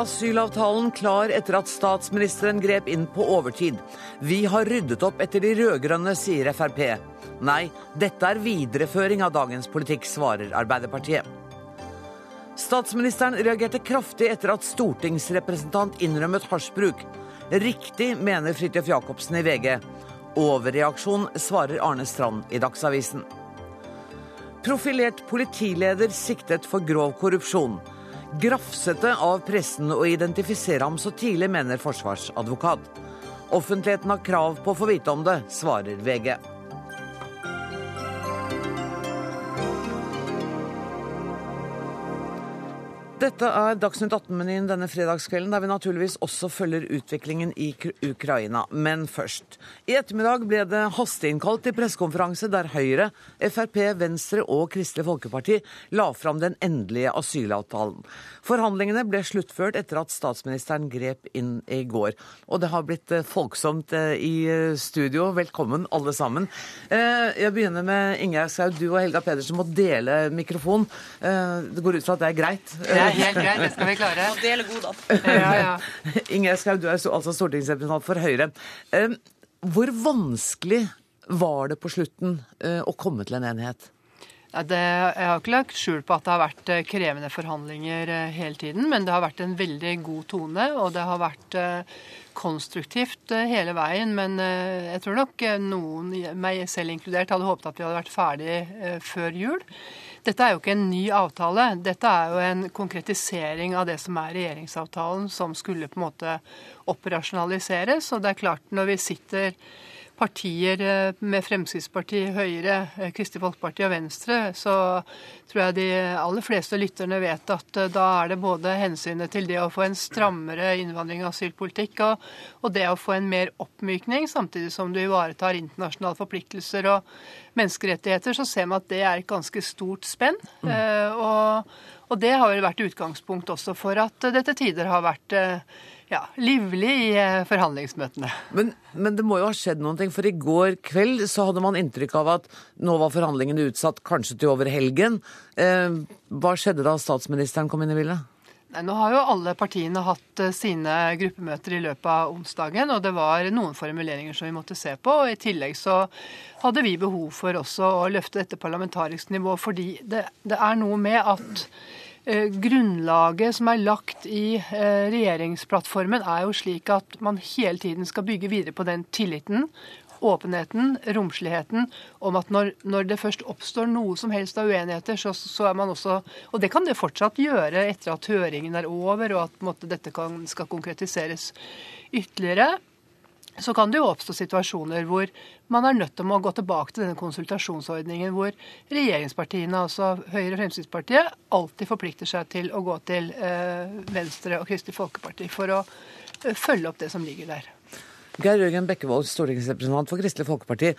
Asylavtalen klar etter at statsministeren grep inn på overtid. Vi har ryddet opp etter de rød-grønne, sier Frp. Nei, dette er videreføring av dagens politikk, svarer Arbeiderpartiet. Statsministeren reagerte kraftig etter at stortingsrepresentant innrømmet hasjbruk. Riktig, mener Fridtjof Jacobsen i VG. Overreaksjon, svarer Arne Strand i Dagsavisen. Profilert politileder siktet for grov korrupsjon. Grafsete av pressen å identifisere ham så tidlig, mener forsvarsadvokat. Offentligheten har krav på å få vite om det, svarer VG. Dette er Dagsnytt 18-menyen denne fredagskvelden, der vi naturligvis også følger utviklingen i Ukraina. Men først. I ettermiddag ble det hasteinnkalt til pressekonferanse der Høyre, Frp, Venstre og Kristelig Folkeparti la fram den endelige asylavtalen. Forhandlingene ble sluttført etter at statsministeren grep inn i går. Og det har blitt eh, folksomt eh, i eh, studio. Velkommen, alle sammen. Jeg begynner med Ingjerd Schou. Du og Helga Pedersen må dele mikrofon. Det går ut fra at det er greit? Ja helt greit, det skal vi klare. Og dele godene. Ja, ja. Ingjerd Schou, du er altså stortingsrepresentant for Høyre. Hvor vanskelig var det på slutten eh, å komme til en enighet? Ja, det, jeg har ikke lagt skjul på at det har vært eh, krevende forhandlinger eh, hele tiden, men det har vært en veldig god tone, og det har vært konstruktivt hele veien. Men jeg tror nok noen, meg selv inkludert, hadde håpet at vi hadde vært ferdig før jul. Dette er jo ikke en ny avtale. Dette er jo en konkretisering av det som er regjeringsavtalen, som skulle på en måte operasjonaliseres. Og det er klart, når vi sitter partier eh, med Fremskrittspartiet, Høyre, eh, Kristelig Folkeparti og Venstre, så tror jeg de aller fleste lytterne vet at eh, da er det både hensynet til det å få en strammere innvandring- og asylpolitikk, og, og det å få en mer oppmykning, samtidig som du ivaretar internasjonale forpliktelser og menneskerettigheter, så ser man at det er et ganske stort spenn. Mm. og, og, det har vel vært utgangspunkt også for at det til tider har vært ja, livlig i eh, forhandlingsmøtene. Men, men, det må jo ha skjedd noen ting, for i går kveld så hadde man inntrykk av at nå var forhandlingene utsatt kanskje til over helgen. Eh, hva skjedde da statsministeren kom inn i bildet? Nei, nå har jo alle partiene hatt eh, sine gruppemøter i løpet av onsdagen, og det var noen formuleringer som vi måtte se på. og I tillegg så hadde vi behov for også å løfte dette parlamentarisk nivå, fordi det, det er noe med at grunnlaget som er lagt i eh, regjeringsplattformen, er jo slik at man hele tiden skal bygge videre på den tilliten, åpenheten, romsligheten, om at når, når det først oppstår noe som helst av uenigheter, så, så, er man også Og det kan det fortsatt gjøre etter at høringen er over, og at måte, dette kan, skal konkretiseres ytterligere så kan det jo oppstå situasjoner hvor man er nødt til å gå tilbake til denne konsultasjonsordningen hvor regjeringspartiene, altså Høyre og Fremskrittspartiet, alltid forplikter seg til å gå til eh, Venstre og Kristelig Folkeparti for å eh, følge opp det som ligger der. Geir Jørgen Bekkevold, stortingsrepresentant for Kristelig Folkeparti.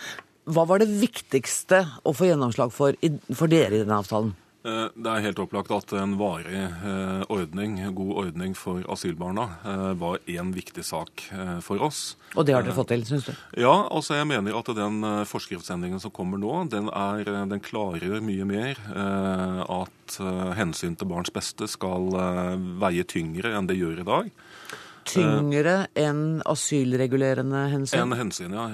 Hva var det viktigste å få gjennomslag for, for dere i denne avtalen? Eh, det er helt opplagt at en varig eh, ordning, god ordning for asylbarna eh, var én viktig sak for oss. Og det har dere fått til, syns du? Ja, altså jeg mener at den forskriftsendringen som kommer nå, den, er, den klargjør mye mer at hensyn til barns beste skal veie tyngre enn det gjør i dag. Tyngre enn asylregulerende hensyn? Enn hensyn, ja.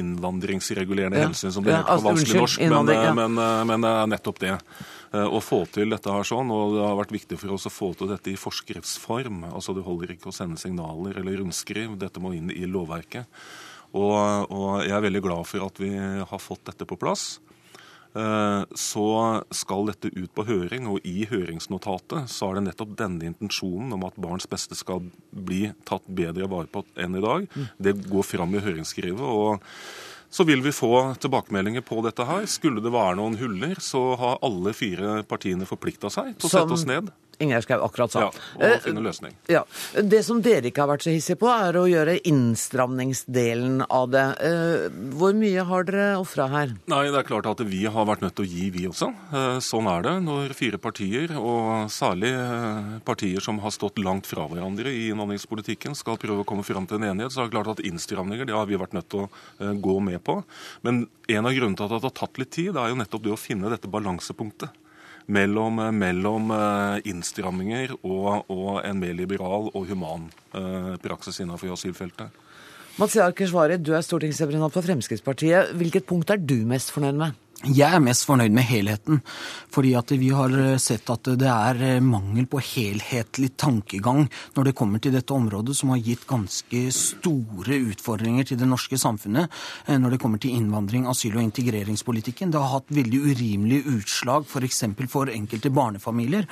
Innvandringsregulerende ja. hensyn, som det heter på vanskelig norsk. Men, ja. men, men nettopp det. Eh, å få til dette her sånn, og det har vært viktig for oss å få til dette i forskriftsform. Altså Det holder ikke å sende signaler eller rundskriv, dette må inn i lovverket. Og, og jeg er veldig glad for at vi har fått dette på plass. Eh, så skal dette ut på høring, og i høringsnotatet så er det nettopp denne intensjonen om at barns beste skal bli tatt bedre vare på enn i dag. Mm. Det går fram i høringsskrivet. og så vil vi få tilbakemeldinger på dette her. Skulle det være noen huller, så har alle fire partiene forplikta seg til å sette oss ned. Ingjerd Schou akkurat sa. Ja, og eh, finne løsning. Ja. Det som dere ikke har vært så hissige på, er å gjøre innstramningsdelen av det. Eh, hvor mye har dere ofra her? Nei, Det er klart at vi har vært nødt til å gi, vi også. Eh, sånn er det når fire partier, og særlig partier som har stått langt fra hverandre i innvandringspolitikken, skal prøve å komme fram til en enighet. Så er det klart at innstramninger det har vi vært nødt til å gå med på. Men en av grunnene til at det har tatt litt tid, det er jo nettopp det å finne dette balansepunktet mellom, mellom innstramminger og, og, en mer liberal og human praksis innenfor asylfeltet. Mazyar Keshvari, du er stortingsrepresentant for Fremskrittspartiet. Hvilket punkt er du mest fornøyd med? Jeg er mest fornøyd med helheten. Fordi at vi har sett at det er mangel på helhetlig tankegang når det kommer til dette området, som har gitt ganske store utfordringer til det norske samfunnet eh, når det kommer til innvandring, asyl- og integreringspolitikken. Det har hatt veldig urimelige utslag f.eks. For, for enkelte barnefamilier.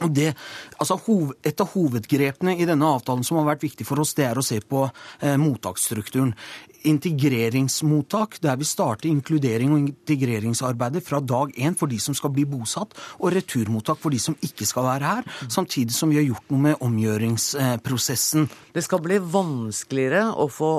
Og det, altså Et av hovedgrepene i denne avtalen som har vært viktig for oss, det er å se på eh, mottaksstrukturen integreringsmottak, der vi starter inkludering og integreringsarbeidet fra dag én for de som skal bli bosatt, og returmottak for de som ikke skal være her, samtidig som vi har gjort noe med omgjøringsprosessen. Det skal bli vanskeligere å få,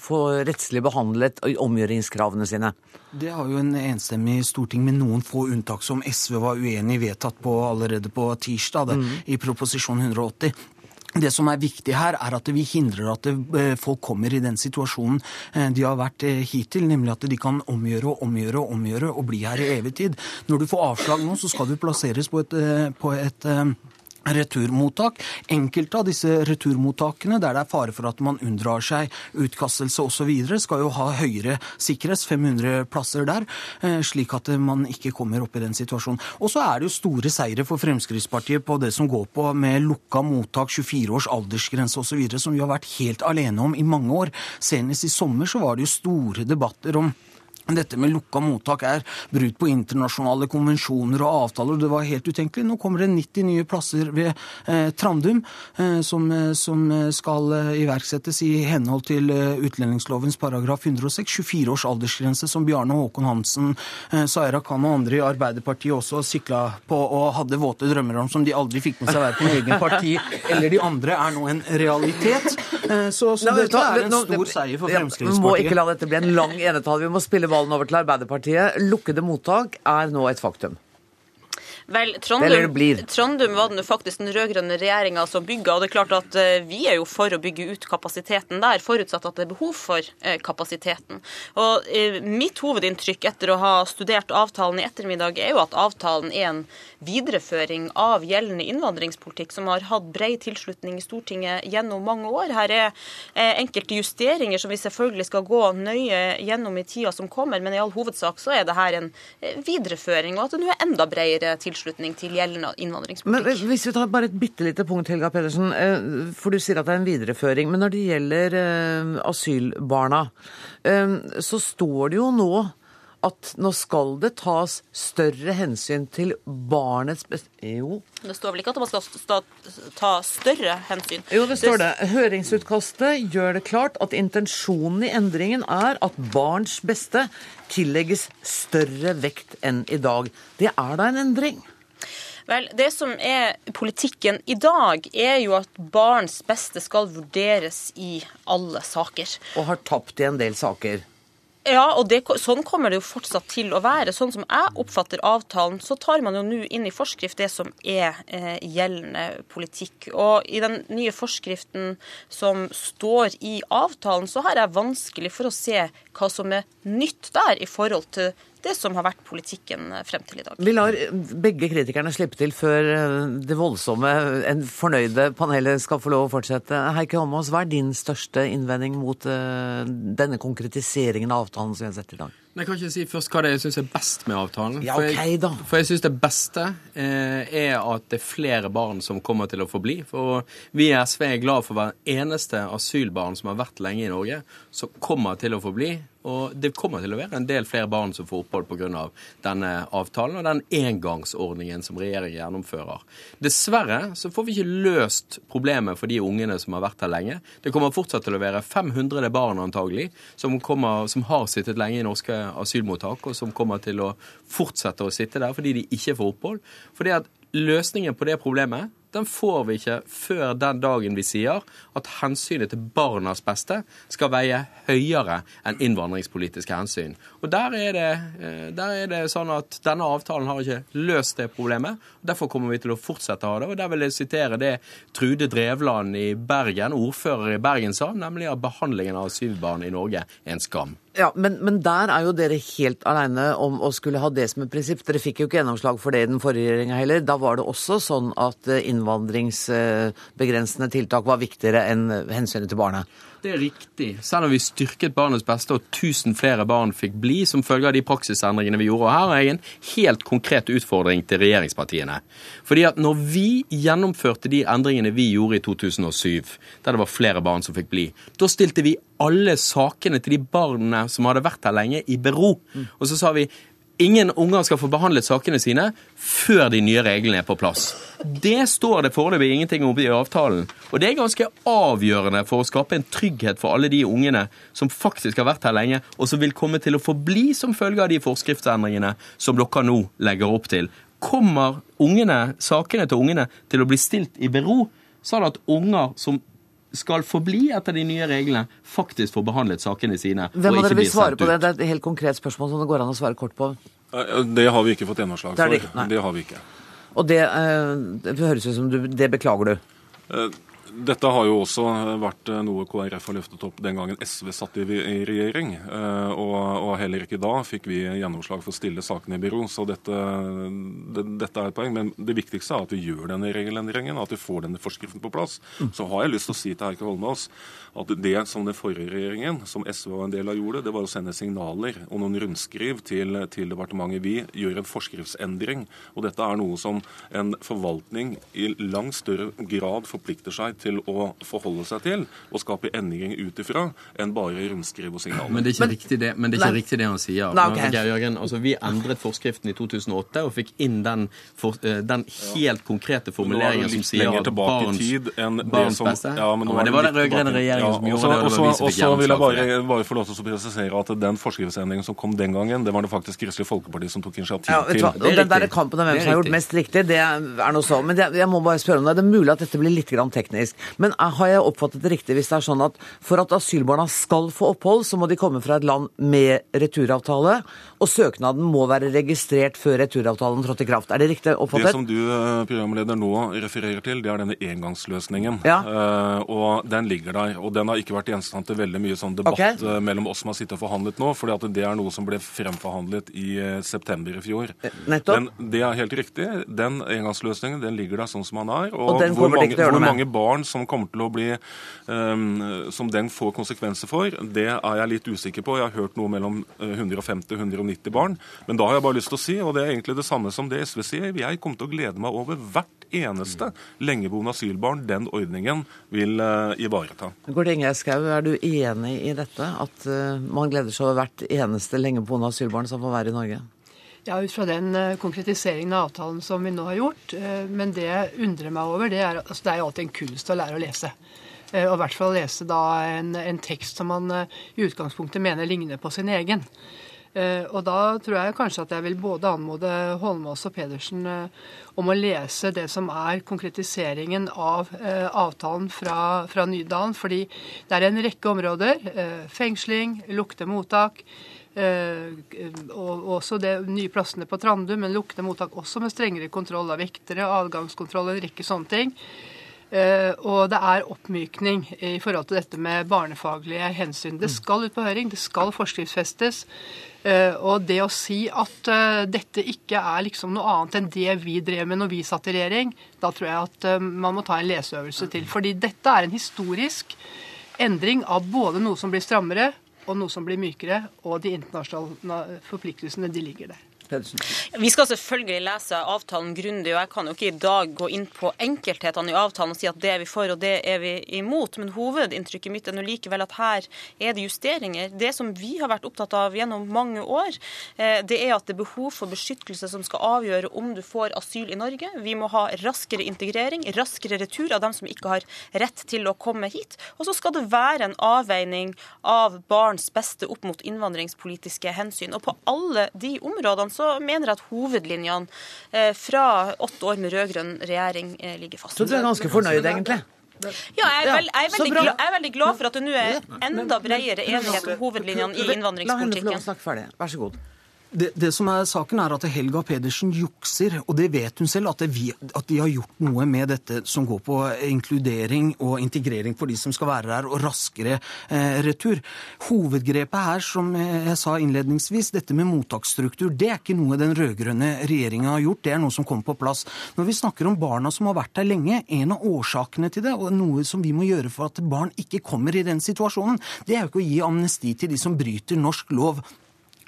få rettslig behandlet omgjøringskravene sine? Det har jo en enstemmig storting med noen få unntak som SV var uenig i vedtatt på allerede på tirsdag, det, mm. i proposisjon 180. Det som er viktig her, er at vi hindrer at eh, folk kommer i den situasjonen eh, de har vært eh, hittil, nemlig at de kan omgjøre og omgjøre og omgjøre og bli her i evig tid. Når du får avslag nå, så skal du plasseres på et, på et returmottak. Enkelte av disse returmottakene der det er fare for at man unndrar seg utkastelse osv., skal jo ha høyere sikkerhet, 500 plasser der, eh, slik at man ikke kommer opp i den situasjonen. Og så er det jo store seire for Fremskrittspartiet på det som går på med lukka mottak, 24 års aldersgrense osv., som vi har vært helt alene om i mange år. Senest i sommer så var det jo store debatter om dette med lukka mottak er brudd på internasjonale konvensjoner og avtaler. Det var helt utenkelig. Nå kommer det 90 nye plasser ved eh, Trandum eh, som, eh, som, skal eh, iverksettes i henhold til eh, utlendingslovens paragraf 106. 24 års aldersgrense, som Bjarne Håkon Hansen, eh, Saira Khan og andre i Arbeiderpartiet også sikla på og hadde våte drømmer om, som de aldri fikk med seg verken egen parti eller de andre, er nå en realitet. Så, så dette er en stor seier for Fremskrittspartiet. Vi må ikke la dette bli en lang enetall. Vi må spille ball ballen over til Arbeiderpartiet. Lukkede mottak er nå et faktum. Vel, Trondheim, Trondheim var det faktisk den rød-grønne regjeringa som bygga. Og det er klart at eh, vi er jo for å bygge ut kapasiteten der, forutsatt at det er behov for eh, kapasiteten. Og eh, Mitt hovedinntrykk etter å ha studert avtalen i ettermiddag, er jo at avtalen er en videreføring av gjeldende innvandringspolitikk som har hatt bred tilslutning i Stortinget gjennom mange år. Her er enkelte justeringer som vi selvfølgelig skal gå nøye gjennom i tida som kommer, men i all hovedsak så er det her en videreføring, og at det nå er enda bredere tilslutning tilslutning til gjeldende innvandringspolitikk. Men Hvis vi tar bare et bitte lite punkt, Helga Pedersen. Eh, for du sier at det er en videreføring. Men når det gjelder eh, asylbarna, eh, så står det jo nå at nå skal det tas større hensyn til barnets beste Jo. Det står vel ikke at man skal ta større hensyn? Jo, det står det. Høringsutkastet gjør det klart at intensjonen i endringen er at barns beste tillegges større vekt enn i dag. Det er da en endring? Vel, Det som er politikken i dag, er jo at barns beste skal vurderes i alle saker. Og har tapt i en del saker. Ja, og det, sånn kommer det jo fortsatt til å være. Sånn som jeg oppfatter avtalen, så tar man jo nå inn i forskrift det som er eh, gjeldende politikk. Og i den nye forskriften som står i avtalen, så har jeg vanskelig for å se hva som er nytt der i forhold til det som har vært politikken frem til i dag. Vi lar begge kritikerne slippe til før eh, det voldsomme, en fornøyde panelet skal få lov å fortsette. Heike Holmås, hva er din største innvending mot uh, denne konkretiseringen av avtalen som vi har sett i dag? Jeg kan ikke si først hva det er jeg syns er best med avtalen. Ja, ok da. For jeg, for jeg syns det beste eh, er at det er flere barn som kommer til å få bli. For vi i SV er glad for hver eneste asylbarn som har vært lenge i Norge, som kommer til å få bli. Og det kommer til å være en del flere barn som får opphold pga. denne avtalen og den engangsordningen som regjeringen gjennomfører. Dessverre så får vi ikke løst problemet for de ungene som har vært her lenge. Det kommer fortsatt til å være 500 barn antagelig som, kommer, som har sittet lenge i norske asylmottak, og som kommer til å fortsette å sitte der fordi de ikke får opphold. Fordi at løsningen på det problemet den får vi ikke før den dagen vi sier at hensynet til barnas beste skal veie høyere enn innvandringspolitiske hensyn. Og der er, det, eh, der er det sånn at denne avtalen har ikke løst det problemet. Derfor kommer vi til å fortsette å ha det. Og der vil jeg sitere det Trude Drevland i Bergen, ordfører i Bergen, sa, nemlig at behandlingen av asylbarn i Norge er en skam. Ja, men, men, der er jo dere helt alene om å skulle ha det som et prinsipp. Dere fikk jo ikke gjennomslag for det i den forrige regjeringa heller. Da var det også sånn at eh, innvandringsbegrensende tiltak var viktigere enn hensynet til barnet. Det er riktig. Selv om vi styrket barnets beste og 1000 flere barn fikk bli som følge av de praksisendringene vi gjorde. Og her har jeg en helt konkret utfordring til regjeringspartiene. Fordi at når vi gjennomførte de endringene vi gjorde i 2007, der det var flere barn som fikk bli, da stilte vi alle sakene til de barna som hadde vært her lenge, i bero. Og så sa vi Ingen unger skal få behandlet sakene sine før de nye reglene er på plass. Det står det foreløpig ingenting om i avtalen. Og det er ganske avgjørende for å skape en trygghet for alle de ungene som faktisk har vært her lenge, og som vil komme til å forbli som følge av de forskriftsendringene som dere nå legger opp til. Kommer ungene, sakene til ungene til å bli stilt i bero, sånn at unger som skal forbli etter de nye reglene, faktisk får behandlet sakene sine. Hvem av dere vil svare på det? Det er et helt konkret spørsmål som det går an å svare kort på. Det har vi ikke fått gjennomslag for. Det, det, har vi ikke. Og det, eh, det høres ut som du, det beklager du? Dette har jo også vært eh, noe KrF har løftet opp den gangen SV satt i regjering. Eh, og, og heller ikke da fikk vi gjennomslag for å stille sakene i bero. Så dette, det, dette, er et poeng. Men det viktigste er at vi gjør denne regelendringen, at vi får denne forskriften på plass. Så har jeg lyst til å si til Heikki Holmås at det som den forrige regjeringen, som SV var en del av, gjorde, det var å sende signaler og noen rundskriv til, til departementet. Vi gjør en forskriftsendring. Og dette er noe som en forvaltning i langt større grad forplikter seg til å forholde seg til og skape endringer ut ifra, enn bare rundskriv og signaler. Men det er ikke, men, riktig, det, men det er ikke riktig det han sier. Nei, okay. Geir Jørgen, altså, vi endret forskriften i 2008 og fikk inn den, for, eh, den helt konkrete formuleringen som sier at barns, barns beste. Ja, men, men det var den rød-grønne regjeringen ja, som gjorde det. Og så vil jeg bare, bare få lov til å presisere at den forskriftsendringen som kom den gangen, det var det faktisk Kristelig Folkeparti som tok initiativ ja, til. Og den der kampen om hvem som har gjort mest riktig, det er noe så. Men jeg, jeg må bare spørre om det. Det er mulig at dette blir litt teknisk teknisk. Men har jeg oppfattet det riktig hvis det er sånn at for at asylbarna skal få opphold, så må de komme fra et land med returavtale, og søknaden må være registrert før returavtalen trådte i kraft. Er det riktig oppfattet? Det som du, eh, programleder, nå refererer til, det er denne engangsløsningen. Ja. Uh, og den ligger der. Og den har ikke vært gjenstand til veldig mye sånn debatt okay. mellom oss som har sittet og forhandlet nå, for det er noe som ble fremforhandlet i september i fjor. Nettopp. Men det er helt riktig. Den engangsløsningen den ligger der sånn som den er. Og, og hvor, mange, hvor mange barn som kommer til å bli um, Som den får konsekvenser for, det er jeg litt usikker på. Jeg har hørt noe mellom 150 og 190 barn. Men da har jeg bare lyst til å si, og det er egentlig det samme som det SV sier, jeg kommer til å glede meg over hvert eneste lengeboende asylbarn den ordningen vil uh, ivareta. Gård Ingjerd Schou, er du enig i dette? At uh, man gleder seg over hvert eneste lengeboende asylbarn som får være i Norge? Ja, ut fra den uh, konkretiseringen av avtalen som vi nå har gjort. men det jeg undrer meg over, det er altså, det er jo alltid en kunst å lære å lese. Og i hvert fall lese da en, en tekst som man i utgangspunktet mener ligner på sin egen. Eh, og da tror jeg kanskje at jeg vil både anmode Holmås og Pedersen eh, om å lese det som er konkretiseringen av eh, avtalen fra, fra Nydalen. Fordi det er en rekke områder. Fengsling, lukte mottak. Og også de nye plassene på Trandum, men lukkede mottak også med strengere kontroll av vektere, adgangskontroll, en rekke sånne ting. Og det er oppmykning i forhold til dette med barnefaglige hensyn. Det skal ut på høring, det skal forskriftsfestes. Eh, og det å si at eh, dette ikke er liksom noe annet enn det vi drev med når vi satt i regjering, da tror jeg at eh, man må ta en leseøvelse til. Fordi dette er en historisk endring av både noe som blir strammere, og noe som blir mykere, og de internasjonale forpliktelsene, de ligger der. Pedersen? Vi skal selvfølgelig lese avtalen grundig, og jeg kan jo ikke i dag gå inn på enkelthetene i avtalen og si at det er vi for og det er vi imot. Men hovedinntrykket mitt er nå likevel at her er det justeringer. Det som vi har vært opptatt av gjennom mange år, eh, det er at det er behov for beskyttelse som skal avgjøre om du får asyl i Norge. Vi må ha raskere integrering, raskere retur av dem som ikke har rett til å komme hit. Og så skal det være en avveining av barns beste opp mot innvandringspolitiske hensyn. Og på alle de områdene så mener jeg at hovedlinjene eh, fra åtte år med rød-grønn regjering eh, ligger fast. Så du er ganske fornøyd, egentlig? Ja, jeg er, veld, jeg, er veldig, jeg er, veldig glad, for at det nå er enda bredere enighet om hovedlinjene i innvandringspolitikken. La henne få snakke ferdig. Vær så god. Det, det, som er saken, er at Helga Pedersen jukser, og det vet hun selv, at, vi, at, de har gjort noe med dette som går på inkludering og integrering for de som skal være her, og raskere eh, retur. Hovedgrepet her, som jeg sa innledningsvis, dette med mottaksstruktur, det er ikke noe den rød-grønne regjeringa har gjort, det er noe som kommer på plass. Når vi snakker om barna som har vært her lenge, en av årsakene til det, og noe som vi må gjøre for at barn ikke kommer i den situasjonen, det er jo ikke å gi amnesti til de som bryter norsk lov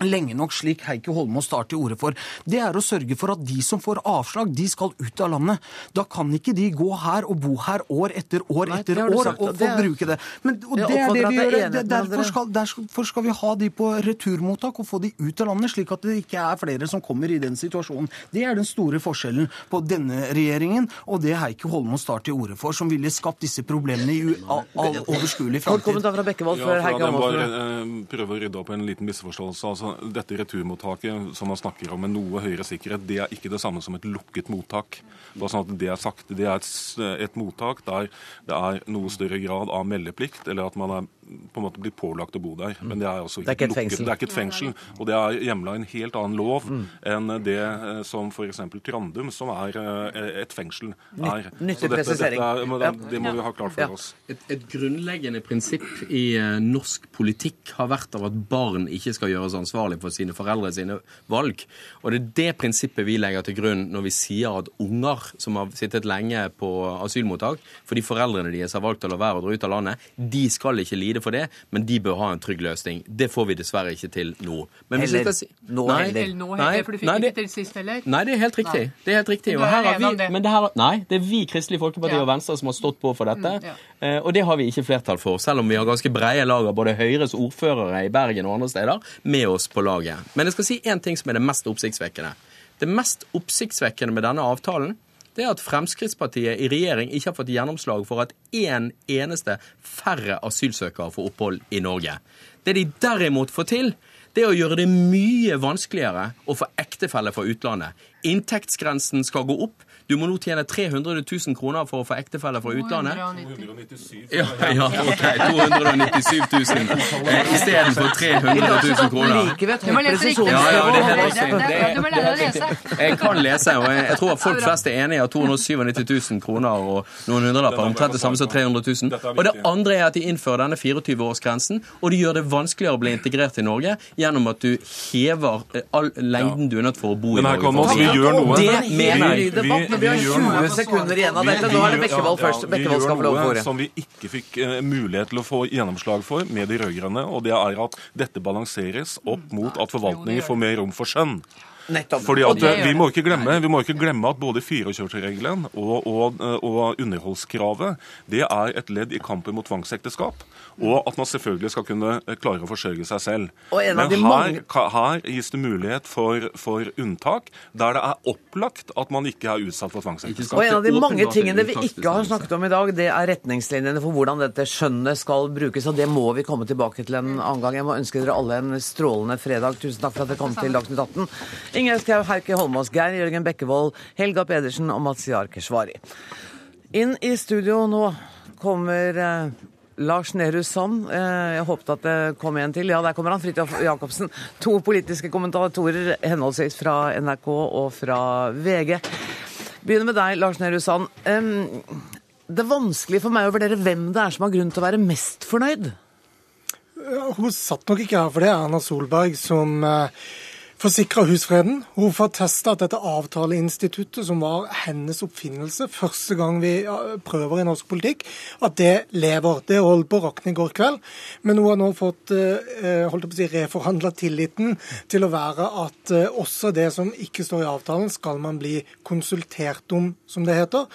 lenge nok, slik Heikki Holmås tar til orde for, det er å sørge for at de som får avslag, de skal ut av landet. Da kan ikke de gå her og bo her år etter år Nei, etter år sagt, og få er... bruke det. Men, og det er det vi gjør. Det, derfor, skal, derfor, skal, vi ha de på returmottak og få de ut av landet, slik at det ikke er flere som kommer i den situasjonen. Det er den store forskjellen på denne regjeringen og det Heikki Holmås tar til orde for, som ville skapt disse problemene i overskuelig framtid. Kommentar fra Bekkevold før Heikki Holmås. Ja, bare prøve å rydde opp en liten misforståelse. altså dette returmottaket som man snakker om med noe høyere sikkerhet, det er ikke det samme som et lukket mottak. Bare sånn at Det er sagt. Det er et, et mottak der det er noe større grad av meldeplikt, eller at man er på en måte blir pålagt å bo der. Men det er altså ikke, det er ikke, lukket, det er ikke et fengsel. Og det er hjemla en helt annen lov mm. enn det eh, som f.eks. Trandum, som er eh, et fengsel, er. Nyttig presisering. Det må vi ha klart for oss. Et, et, grunnleggende prinsipp i eh, norsk politikk har vært av at barn ikke skal gjøres ansvarlig for sine foreldre sine valg. Og det er det prinsippet vi legger til grunn når vi sier at unger som har sittet lenge på asylmottak fordi foreldrene deres har valgt å la være å dra ut av landet, de skal ikke lide for det, men de bør ha en trygg løsning. Det får vi dessverre ikke til nå. Men heller. Si, nå nei, heller. Nå heller, for du fikk nei, det, ikke til sist heller. Nei, det er helt riktig. Nei. Det er helt riktig. Og her har vi, men det her, nei, det er vi Kristelig Folkeparti ja. og Venstre som har stått på for dette. Mm, ja. eh, og det har vi ikke flertall for, selv om vi har ganske breie lager, både Høyres ordførere i Bergen og andre steder, med oss på laget. Men jeg skal si én ting som er det mest oppsiktsvekkende. Det mest oppsiktsvekkende med denne avtalen det er at Fremskrittspartiet i regjering ikke har fått gjennomslag for at én eneste færre asylsøkere får opphold i Norge. Det de derimot får til, det er å gjøre det mye vanskeligere å få ektefelle fra utlandet. Inntektsgrensen skal gå opp. Du må nå tjene 300 000 kroner for å få ektefelle fra utlandet. 297 ja, ja, ok, 297 000 eh, istedenfor 300 000 kroner. Du må lese riktig. Ja, ja, det er Du må lære å lese. Jeg kan lese, og jeg tror at folk flest er enig i at 297 000 kroner og noen hundrelapper omtrent det samme som 300 000. Og det andre er at de innfører denne 24-årsgrensen, og de gjør det vanskeligere å bli integrert i Norge gjennom at du hever eh, all lengden du er nødt for å bo i Norge. Gjør noe. Det mener jeg vi har 20 sekunder igjen av dette. Nå er det Bekkevold først. Bekkevold skal få lov å få Som vi ikke fikk uh, mulighet til å få gjennomslag for med de rød-grønne, og det er at dette balanseres opp mot at forvaltningen får mer rom for skjønn. Nettopp. Fordi at, vi, må ikke glemme, vi må ikke glemme at både firekjørsregelen og, og, og underholdskravet det er et ledd i kampen mot tvangsekteskap. Og at man selvfølgelig skal kunne klare å forsørge seg selv. Men her, her, gis det mulighet for, for, unntak der det er opplagt at man ikke er utsatt for tvangsekteskap. Og En av de mange tingene vi ikke har snakket om i dag, det er retningslinjene for hvordan dette skjønnet skal brukes. og Det må vi komme tilbake til en annen gang. Jeg må ønske dere alle en strålende fredag. Tusen takk for at dere kom til Dagsnytt 18. Ingjerd Schou, Heikki Holmås, Geir Jørgen Bekkevold, Helga Pedersen og Mazyar Keshvari. Inn i studio nå kommer eh, Lars Nehru Sand. Eh, jeg håpet at det kom en til. Ja, der kommer han. Fridtjof Jacobsen. To politiske kommentatorer henholdsvis fra NRK og fra VG. Begynner med deg, Lars Nehru Sand. Det er vanskelig for meg å vurdere hvem det er som har grunn til å være mest fornøyd. Hun satt nok ikke her for det, Erna Solberg, som eh, forsikra husfreden. Hun får testa at dette avtaleinstituttet, som var hennes oppfinnelse første gang vi prøver i norsk politikk, at det lever. Det holdt på å rakne i går kveld. Men hun har nå fått eh, holdt på å si, reforhandla tilliten til å være at eh, også det som ikke står i avtalen, skal man bli konsultert om, som det heter.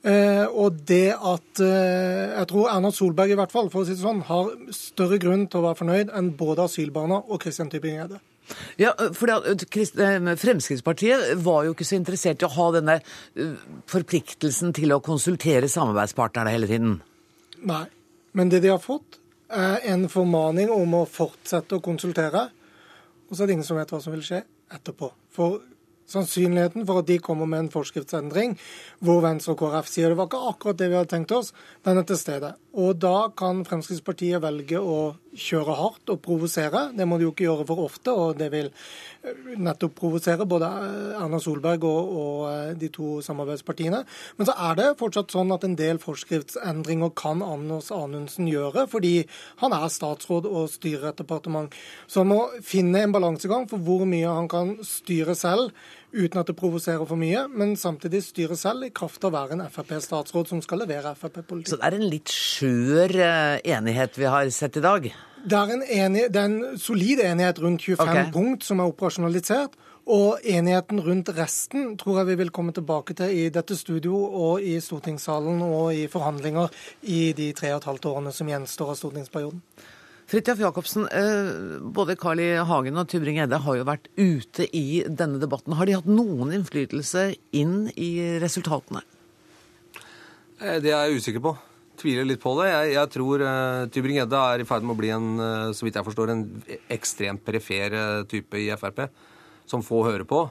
Uh, og det at uh, Jeg tror Erna Solberg i hvert fall, for å si det sånn, har større grunn til å være fornøyd enn både asylbarna og Christian Tybring-Gjedde. Ja, for eh, Fremskrittspartiet var jo ikke så interessert i å ha denne eh, forpliktelsen til å konsultere samarbeidspartnerne hele tiden. Nei, men det de har fått, er en formaning om å fortsette å konsultere. Og så er det ingen som vet hva som vil skje etterpå. For sannsynligheten for at de kommer med en forskriftsendring hvor Venstre og KrF sier det var ikke akkurat det vi hadde tenkt oss, den er til stede. Og da kan Fremskrittspartiet velge å kjøre hardt og provosere. Det må de jo ikke gjøre for ofte, og det vil nettopp provosere både Erna Solberg og, og, de to samarbeidspartiene. Men så er det fortsatt sånn at en del forskriftsendringer kan Anders Anundsen gjøre, fordi han er statsråd og styrer et departement. Så han må finne en balansegang for hvor mye han kan styre selv uten at det provoserer for mye, men samtidig styrer selv i kraft av å være en Frp-statsråd som skal levere Frp-politikk. Så det er en litt skjør eh, enighet vi har sett i dag? Det er en, enig, det er en solid enighet rundt 25 okay. punkt som er operasjonalisert. Og enigheten rundt resten tror jeg vi vil komme tilbake til i dette studio og i stortingssalen og i forhandlinger i de tre og et halvt årene som gjenstår av stortingsperioden. Fridtjof Jacobsen, eh, både Carl I. Hagen og Tybring-Edde har jo vært ute i denne debatten. Har de hatt noen innflytelse inn i resultatene? Eh, det er jeg usikker på. Tviler litt på det. Jeg, jeg tror uh, Tybring-Gjedde er i ferd med å bli en, så vidt jeg forstår, en ekstremt perifer type i Frp, som få hører på.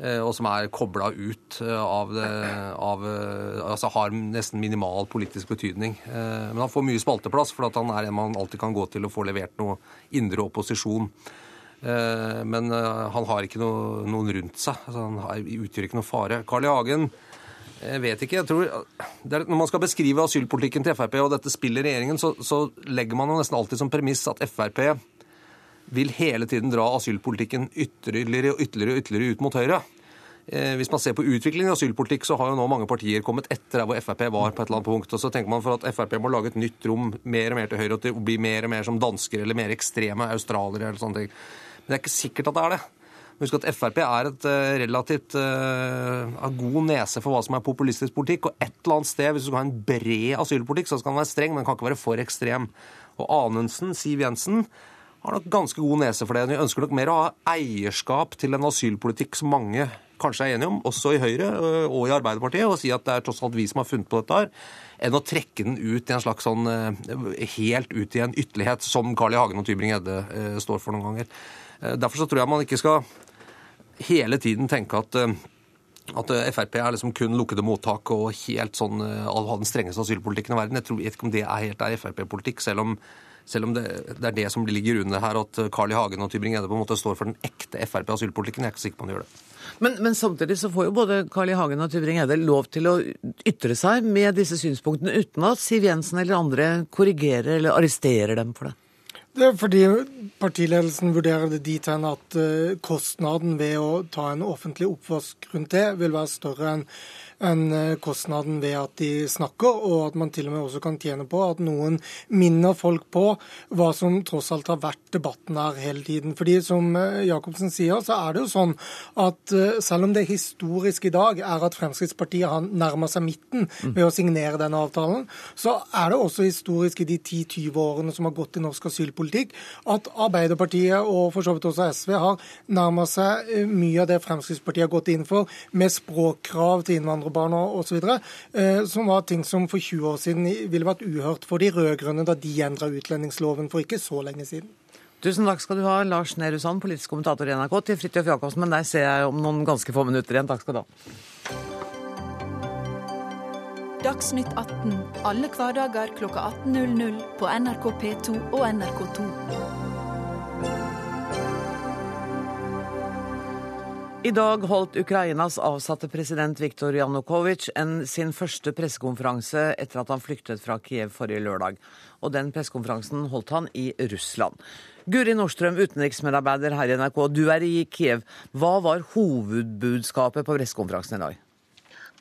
Eh, og som er kobla ut eh, av av, eh, Altså har nesten minimal politisk betydning. Men han får mye spalteplass, for han er en man alltid kan gå til og få levert noe indre opposisjon. Men han har ikke noe, noen rundt seg. Altså, han utgjør ikke noe fare. Carl I. Hagen jeg vet ikke. jeg tror, er, Når man skal beskrive asylpolitikken til Frp og dette spillet regjeringen, så, så legger man jo nesten alltid som premiss at Frp vil hele tiden dra asylpolitikken ytterligere og ytterligere, ytterligere ut mot høyre. Eh, hvis man ser på utviklingen i asylpolitikk, så har jo nå mange partier kommet etter der hvor Frp var på et eller annet punkt. Og så tenker man for at Frp må lage et nytt rom mer og mer til høyre og bli mer og mer som dansker eller mer ekstreme australiere eller sånne ting. Men det er ikke sikkert at det er det. Husk at Frp er et uh, relativt uh, god nese for hva som er populistisk politikk. Og et eller annet sted, hvis du skal ha en bred asylpolitikk, så skal den være streng, men den kan ikke være for ekstrem. Og Anundsen, Siv Jensen, har nok ganske god nese for det. Vi ønsker nok mer å ha eierskap til en asylpolitikk som mange kanskje er enige om, også i Høyre øh, og i Arbeiderpartiet, og si at det er tross alt vi som har funnet på dette her, enn å trekke den ut i en slags sånn øh, helt ut i en ytterlighet, som Carl I. Hagen og Tybring-Gjedde øh, står for noen ganger. Derfor så tror jeg man ikke skal hele tiden tenke at at Frp er liksom kun lukkede mottak og helt sånn ha den strengeste asylpolitikken i verden. Jeg tror ikke om det er helt er Frp-politikk, selv om selv om det, det, er det som ligger under her, at Carl I. Hagen og Tybring-Gjedde på en måte står for den ekte Frp-asylpolitikken. Jeg er ikke sikker på om de gjør det. Men, men, samtidig så får jo både Carl I. Hagen og Tybring-Gjedde lov til å ytre seg med disse synspunktene, uten at Siv Jensen eller andre korrigerer eller arresterer dem for det. Det er fordi partiledelsen vurderer det dit hen at eh, kostnaden ved å ta en offentlig oppvask rundt det vil være større enn enn eh, kostnaden ved at de snakker, og at man til og med også kan tjene på at noen minner folk på hva som tross alt har vært debatten her hele tiden. Fordi som eh, Jacobsen sier, så er det jo sånn at eh, selv om det historiske i dag er at Fremskrittspartiet har nærma seg midten ved å signere denne avtalen, så er det også historisk i de 10-20 årene som har gått i norsk asylpolitikk, at Arbeiderpartiet og for så vidt også SV har nærma seg mye av det Fremskrittspartiet har gått inn for, med språkkrav til innvandrere barna osv., eh, som var ting som for 20 år siden ville vært uhørt for de rød-grønne da de endra utlendingsloven for ikke så lenge siden. Tusen takk skal du ha, Lars Nehru Sand, politisk kommentator i NRK, til Fridtjof Jacobsen. Men deg ser jeg om noen ganske få minutter igjen. Takk skal du ha. Dagsnytt 18 alle hverdager klokka 18.00 på NRK P2 og NRK2. I dag holdt Ukrainas avsatte president Viktor Janukovitsj sin første pressekonferanse etter at han flyktet fra Kiev forrige lørdag. Og den pressekonferansen holdt han i Russland. Guri Nordstrøm, utenriksmedarbeider her i NRK, du er i Kiev. Hva var hovedbudskapet på pressekonferansen i dag?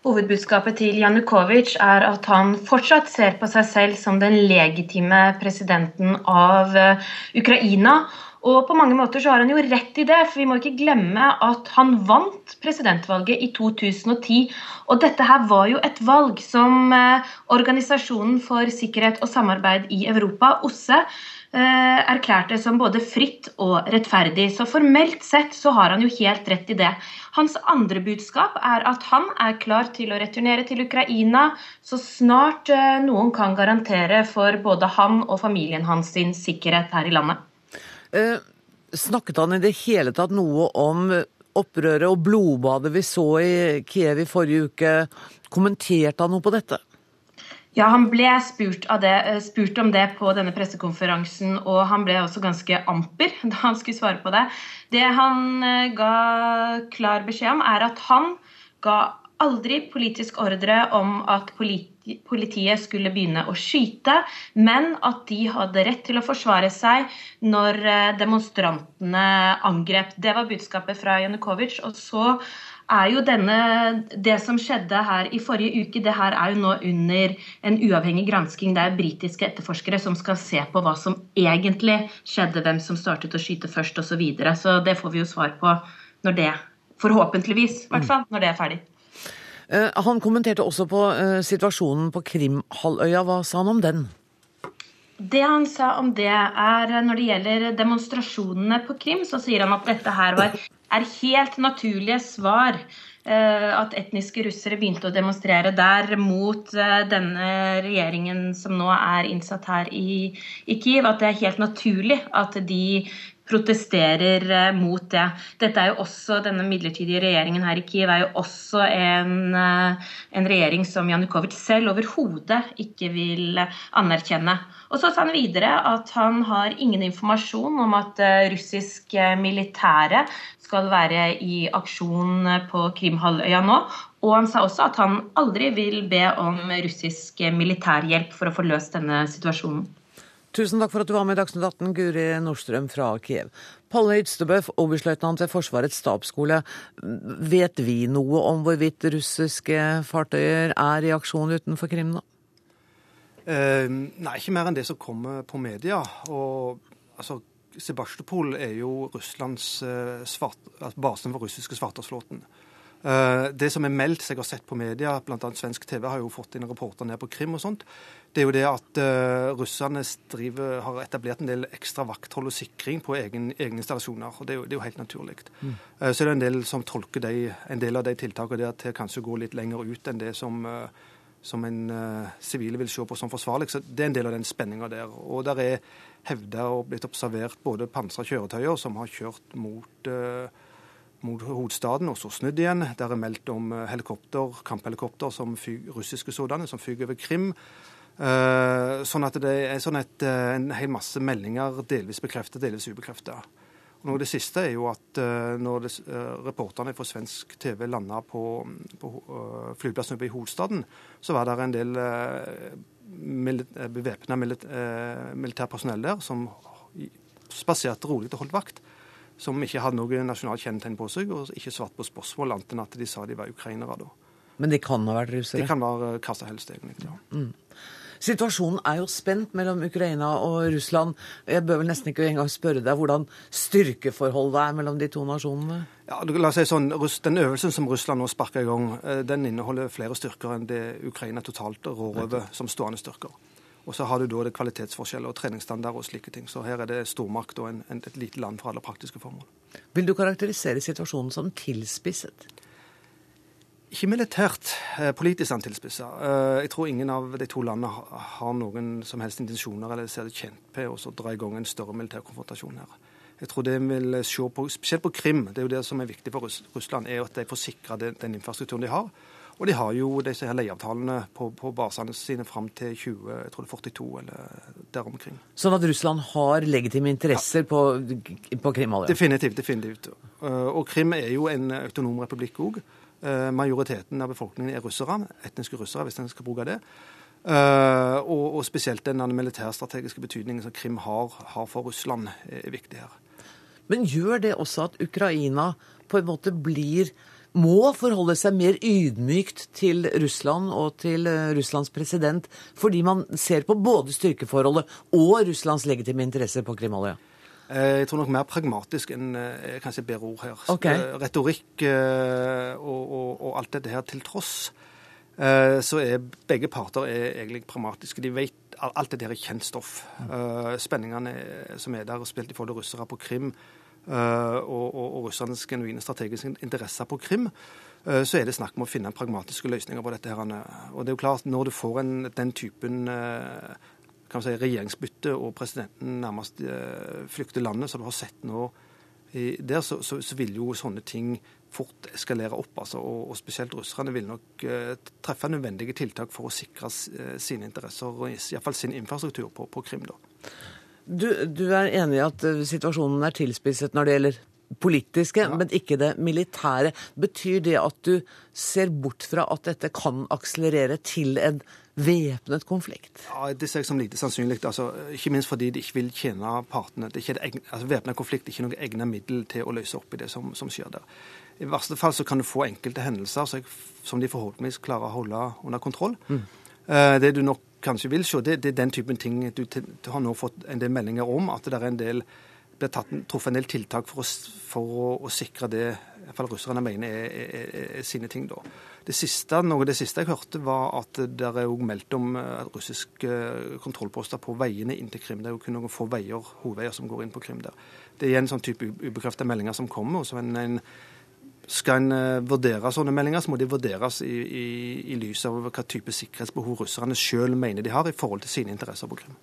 Hovedbudskapet til Janukovitsj er at han fortsatt ser på seg selv som den legitime presidenten av eh, Ukraina og på mange måter så har han jo rett i det, for vi må ikke glemme at han vant presidentvalget i 2010. Og dette her var jo et valg som eh, Organisasjonen for sikkerhet og samarbeid i Europa, OSSE, erklærte som både fritt og rettferdig. Så formelt sett så har han jo helt rett i det. Hans andre budskap er at han er klar til å returnere til Ukraina så snart eh, noen kan garantere for både han og familien hans sin sikkerhet her i landet. Eh, snakket han i det hele tatt noe om opprøret og blodbadet vi så i Kiev i forrige uke? Kommenterte han noe på dette? Ja, han ble spurt, det, spurt, om det på denne pressekonferansen, og han ble også ganske amper da han skulle svare på det. Det han ga klar beskjed om, er at han ga aldri politisk ordre om at politiet skulle begynne å skyte, men at de hadde rett til å forsvare seg når eh, demonstrantene angrep. Det var budskapet fra Janukovitsj. Og så er jo denne Det som skjedde her i forrige uke, det her er jo nå under en uavhengig gransking. Det er britiske etterforskere som skal se på hva som egentlig skjedde, hvem som startet å skyte først osv. Så, videre. så det får vi jo svar på når det Forhåpentligvis, i hvert fall, når det er ferdig. Eh, han kommenterte også på eh, situasjonen på Krimhalvøya. Hva sa han om den? Det han sa om det, er når det gjelder demonstrasjonene på Krim, så sier han at dette her var, er helt naturlige svar. Eh, at etniske russere begynte å demonstrere der mot denne regjeringen som nå er innsatt her i, i Kiev. At det er helt naturlig at de protesterer eh, mot det. Dette er jo også, Denne midlertidige regjeringen her i Kiev er jo også en, eh, en regjering som Janukovitsj selv overhodet ikke vil anerkjenne. Og så sa han videre at han har ingen informasjon om at russiske russisk militære skal være i aksjon på Krimhalvøya nå. Og han sa også at han aldri vil be om russisk militærhjelp for å få løst denne situasjonen. Tusen takk for at du var med i Dagsnytt 18, Guri Nordstrøm fra Kiev. Palle Ydstebø, oberstløytnant ved Forsvarets stabsskole. Vet vi noe om hvorvidt russiske fartøyer er i aksjon utenfor Krim nå? Eh, nei, ikke mer enn det som kommer på media. Og altså, Sebastopol er jo Russlands eh, svart, altså, basen for russiske svartehavsflåten. Eh, det som er meldt, som jeg har sett på media, bl.a. svensk TV har jo fått inn rapporter ned på Krim og sånt, det er jo det at uh, russerne driver, har etablert en del ekstra vakthold og sikring på egen, egne installasjoner. og Det er jo, det er jo helt naturlig. Mm. Uh, så er det en del som tolker de, en del av de tiltakene der til kanskje å gå litt lenger ut enn det som, uh, som en sivile vil se på som forsvarlig. Så Det er en del av den spenninga der. Og der er hevda og blitt observert både pansra kjøretøyer som har kjørt mot mot hovedstaden, og så snudd igjen. Der er meldt om helikopter, kamphelikopter, som fyg, russiske sådanne, som fyker over Krim. Uh, sånn at det er sånn et, uh, en hel masse meldinger, delvis bekreftet, delvis ubekreftet. Og det siste er jo at når det, reporterne fra svensk TV landa på, på flyplassen i hovedstaden, så var det en del bevæpna milit militærpersonell der som spaserte rolig og holdt vakt. Som ikke hadde noe nasjonalt kjennetegn på seg, og ikke svart på spørsmål annet enn at de sa de var ukrainere. da. Men de kan ha vært russere? De kan være hva som helst, egentlig. ja. Mm. Situasjonen er jo spent mellom Ukraina og Russland. Jeg bør vel nesten ikke engang spørre deg hvordan styrkeforholdet er mellom de to nasjonene? Ja, la oss si sånn, Den øvelsen som Russland nå sparker i gang, eh, den inneholder flere styrker enn det Ukraina totalt rår over som stående styrker. Og så har du da det kvalitetsforskjeller og treningsstandarder og slike ting. Så her er det stormakt og en, et lite land for alle praktiske formål. Vil du karakterisere situasjonen som tilspisset? Ikke militært, eh, politisk tilspissa. Eh, jeg tror ingen av de to landene har noen som helst intensjoner eller ser det tjent på å dra i gang en større militær konfrontasjon her. Jeg tror det vil se på, Spesielt på Krim, det er jo det som er viktig for Russland, er at de får sikra den, den, infrastrukturen de har. Og de har jo disse her leieavtalene på, på basene sine fram til 2042 eller der omkring. Sånn at Russland har legitime interesser ja. på, på Krimhalvøya? Definitivt. definitivt. Eh, og Krim er jo en autonom republikk òg. Eh, majoriteten av befolkningen er russere, etniske russere, hvis en skal bruke det. Uh, og, og, spesielt den militærstrategiske betydningen som Krim har, har, for Russland, er viktig her. Men gjør det også at Ukraina på en måte blir må forholde seg mer ydmykt til Russland og til uh, Russlands president, fordi man ser på både styrkeforholdet og Russlands legitime interesser på Krimhalvøya? Eh, jeg tror nok mer pragmatisk enn eh, kanskje bedre ord her. Okay. Eh, retorikk og, og, og, alt dette her til tross, så er begge parter er egentlig pragmatiske. De vet Alt dette her er kjent stoff. Spenningene som er der, spilt i forhold til russere på Krim, og, og russernes genuine strategiske interesser på Krim, så er det snakk om å finne pragmatiske løsninger på dette. her. Og det er jo klart, Når du får en, den typen kan si, regjeringsbytte og presidenten nærmest eh, flykter landet, som du har sett nå der, så, så, så vil jo sånne ting fort eskalere opp. Altså, og, og, spesielt russerne vil nok uh, treffe nødvendige tiltak for å sikre uh, sine interesser og iallfall sin infrastruktur på, på Krim. da. Du, du, er enig i at situasjonen er tilspisset når det gjelder politiske, ja. men ikke det militære. Betyr det at du ser bort fra at dette kan akselerere til en væpnet konflikt? Ja, Det ser jeg som lite sannsynlig. Altså, ikke minst fordi de ikke vil tjene partene. Det er altså, Væpnet konflikt er ikke noe egnet middel til å løse opp i det som, som skjer der. I verste fall så kan du få enkelte hendelser som de forhåpentligvis klarer å holde under kontroll. Mm. Uh, det du nok kanskje vil se, det, det er den typen ting du, du, har nå fått en del meldinger om. At det er en del blir tatt, truffet en del tiltak for å, for å, å sikre det i hvert fall russerne mener er, er, er, er sine ting. da. Det siste, noe av det siste jeg hørte, var at det er jo meldt om eh, russiske kontrollposter på veiene inn til Krim. Det er jo kun noen få veier, hovedveier som går inn på Krim der. Det er igjen sånn type ubekreftede meldinger som kommer. og så en, en skal en uh, vurdere sånne meldinger, så må de vurderes i, i, i lys av hva type sikkerhetsbehov russerne sjøl mener de har i forhold til sine interesser på Krim.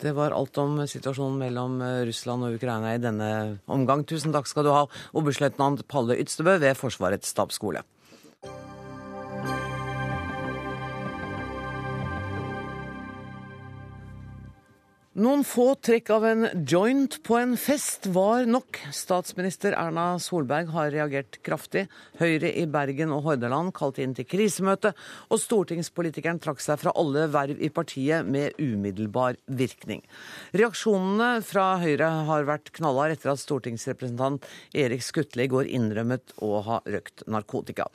Det var alt om situasjonen mellom eh, Russland og Ukraina i denne omgang. Tusen takk skal du ha, oberstløytnant Palle Ytstebø ved Forsvarets stabsskole. Noen få trekk av en joint på en fest var nok. Statsminister Erna Solberg har reagert kraftig. Høyre i Bergen og Hordaland kalte inn til krisemøte, og stortingspolitikeren trakk seg fra alle verv i partiet med umiddelbar virkning. Reaksjonene fra Høyre har vært knallharde etter at stortingsrepresentant Erik Skutle i går innrømmet å ha røkt narkotika.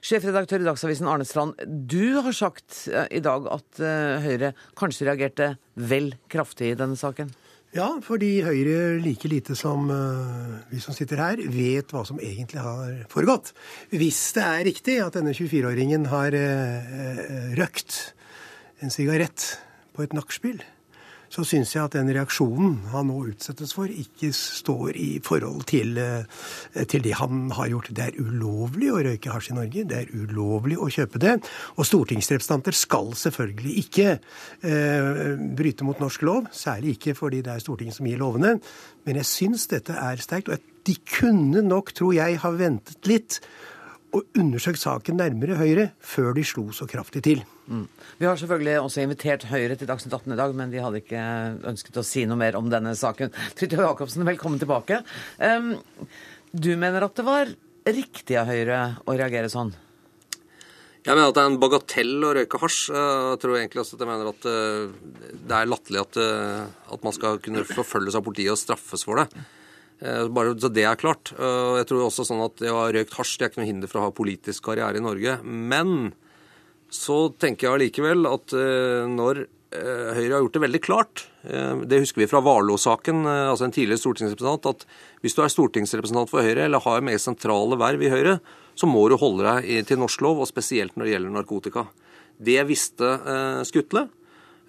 Sjefredaktør i Dagsavisen Arne Strand, du har sagt eh, i dag at eh, Høyre kanskje reagerte vel kraftig i denne saken? Ja, fordi Høyre like lite som uh, vi som sitter her, vet hva som egentlig har foregått. Hvis det er riktig at denne 24-åringen har uh, røkt en sigarett på et nachspiel, så syns jeg at den reaksjonen han nå utsettes for, ikke står i forhold til, eh, til, det han har gjort. Det er ulovlig å røyke hasj i Norge. Det er ulovlig å kjøpe det. Og stortingsrepresentanter skal selvfølgelig ikke eh, bryte mot norsk lov. Særlig ikke fordi det er Stortinget som gir lovene. Men jeg syns dette er sterkt. Og de kunne nok, tror jeg, ha ventet litt og undersøkt saken nærmere Høyre før de slo så kraftig til. Mm. Vi har selvfølgelig også invitert Høyre til Dagsnytt 18 i dag, men de hadde ikke ønsket å si noe mer om denne saken. Fridtjof Jacobsen, velkommen tilbake. Um, du mener at det var riktig av Høyre å reagere sånn? Jeg mener at det er en bagatell å røyke hasj. Jeg tror egentlig også at jeg mener at eh, det er latterlig at, eh, at man skal kunne forfølges av politiet og straffes for det. Eh, bare så det er klart. Eh, jeg tror også sånn at det å ha røykt hasj det er ikke noe hinder for å ha politisk karriere i Norge. Men så tenker jeg allikevel at eh, når Høyre har gjort det veldig klart, det husker vi fra Warloe-saken, altså en tidligere stortingsrepresentant, at hvis du er stortingsrepresentant for Høyre eller har mer sentrale verv i Høyre, så må du holde deg til norsk lov, og spesielt når det gjelder narkotika. Det visste Skutle.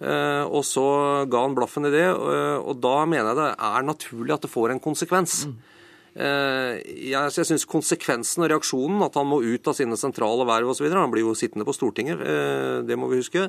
Eh, og så ga han blaffen i det, eh, og da mener jeg det er naturlig at det får en konsekvens. Mm. Jeg, jeg syns konsekvensen og reaksjonen, at han må ut av sine sentrale verv osv. Han blir jo sittende på Stortinget, det må vi huske.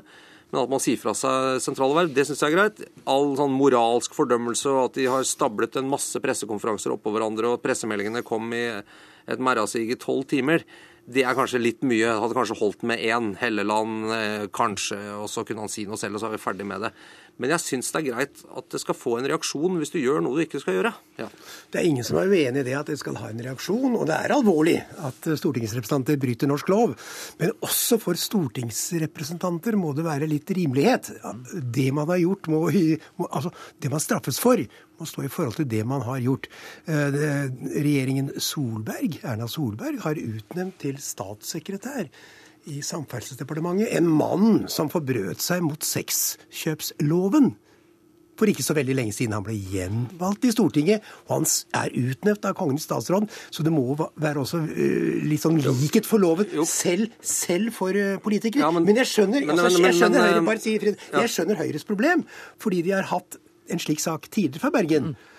Men at man sier fra seg sentrale verv, det syns jeg er greit. All sånn moralsk fordømmelse og at de har stablet en masse pressekonferanser oppå hverandre, og pressemeldingene kom i et merrasig i tolv timer det er kanskje litt mye. Hadde kanskje holdt med én. Helleland eh, kanskje, og så kunne han si noe selv, og så er vi ferdig med det. Men jeg syns det er greit at det skal få en reaksjon hvis du gjør noe du ikke skal gjøre. Ja. Det er ingen som er uenig i det at det skal ha en reaksjon, og det er alvorlig at stortingsrepresentanter bryter norsk lov. Men også for stortingsrepresentanter må det være litt rimelighet. Det man har gjort, må, må, altså, det man straffes for, må stå i forhold til det man har gjort. Eh, regjeringen Solberg, Erna Solberg har utnevnt til statssekretær i Samferdselsdepartementet en mann som forbrøt seg mot sexkjøpsloven. For ikke så veldig lenge siden han ble gjenvalgt i Stortinget, og han er utnevnt av Kongen i statsråd, så det må være også uh, litt sånn likhet for loven, selv, selv, for uh, politikere. Ja, men, men, jeg skjønner, men, altså, jeg, skjønner Høyre, bare si, Fred, jeg skjønner Høyres problem, fordi de har hatt en slik sak tidligere fra Bergen. Mm.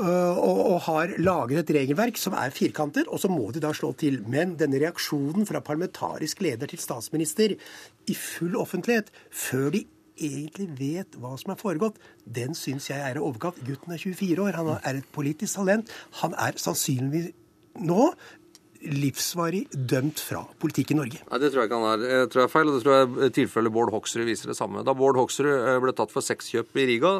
Øh, og, og, har laget et regelverk som er firkantet, og så må de da slå til. Men denne reaksjonen fra parlamentarisk leder til statsminister i full offentlighet, før de egentlig vet hva som er foregått, den syns jeg er i overkant. Gutten er 24 år, han er et politisk talent. Han er sannsynligvis nå livsvarig dømt fra politikk i Norge. Nei, Det tror jeg ikke han er. Jeg tror jeg er feil, og det tror jeg tilfellet Bård Hoksrud viser det samme. Da Bård Hoksrud eh, ble tatt for sexkjøp i Riga,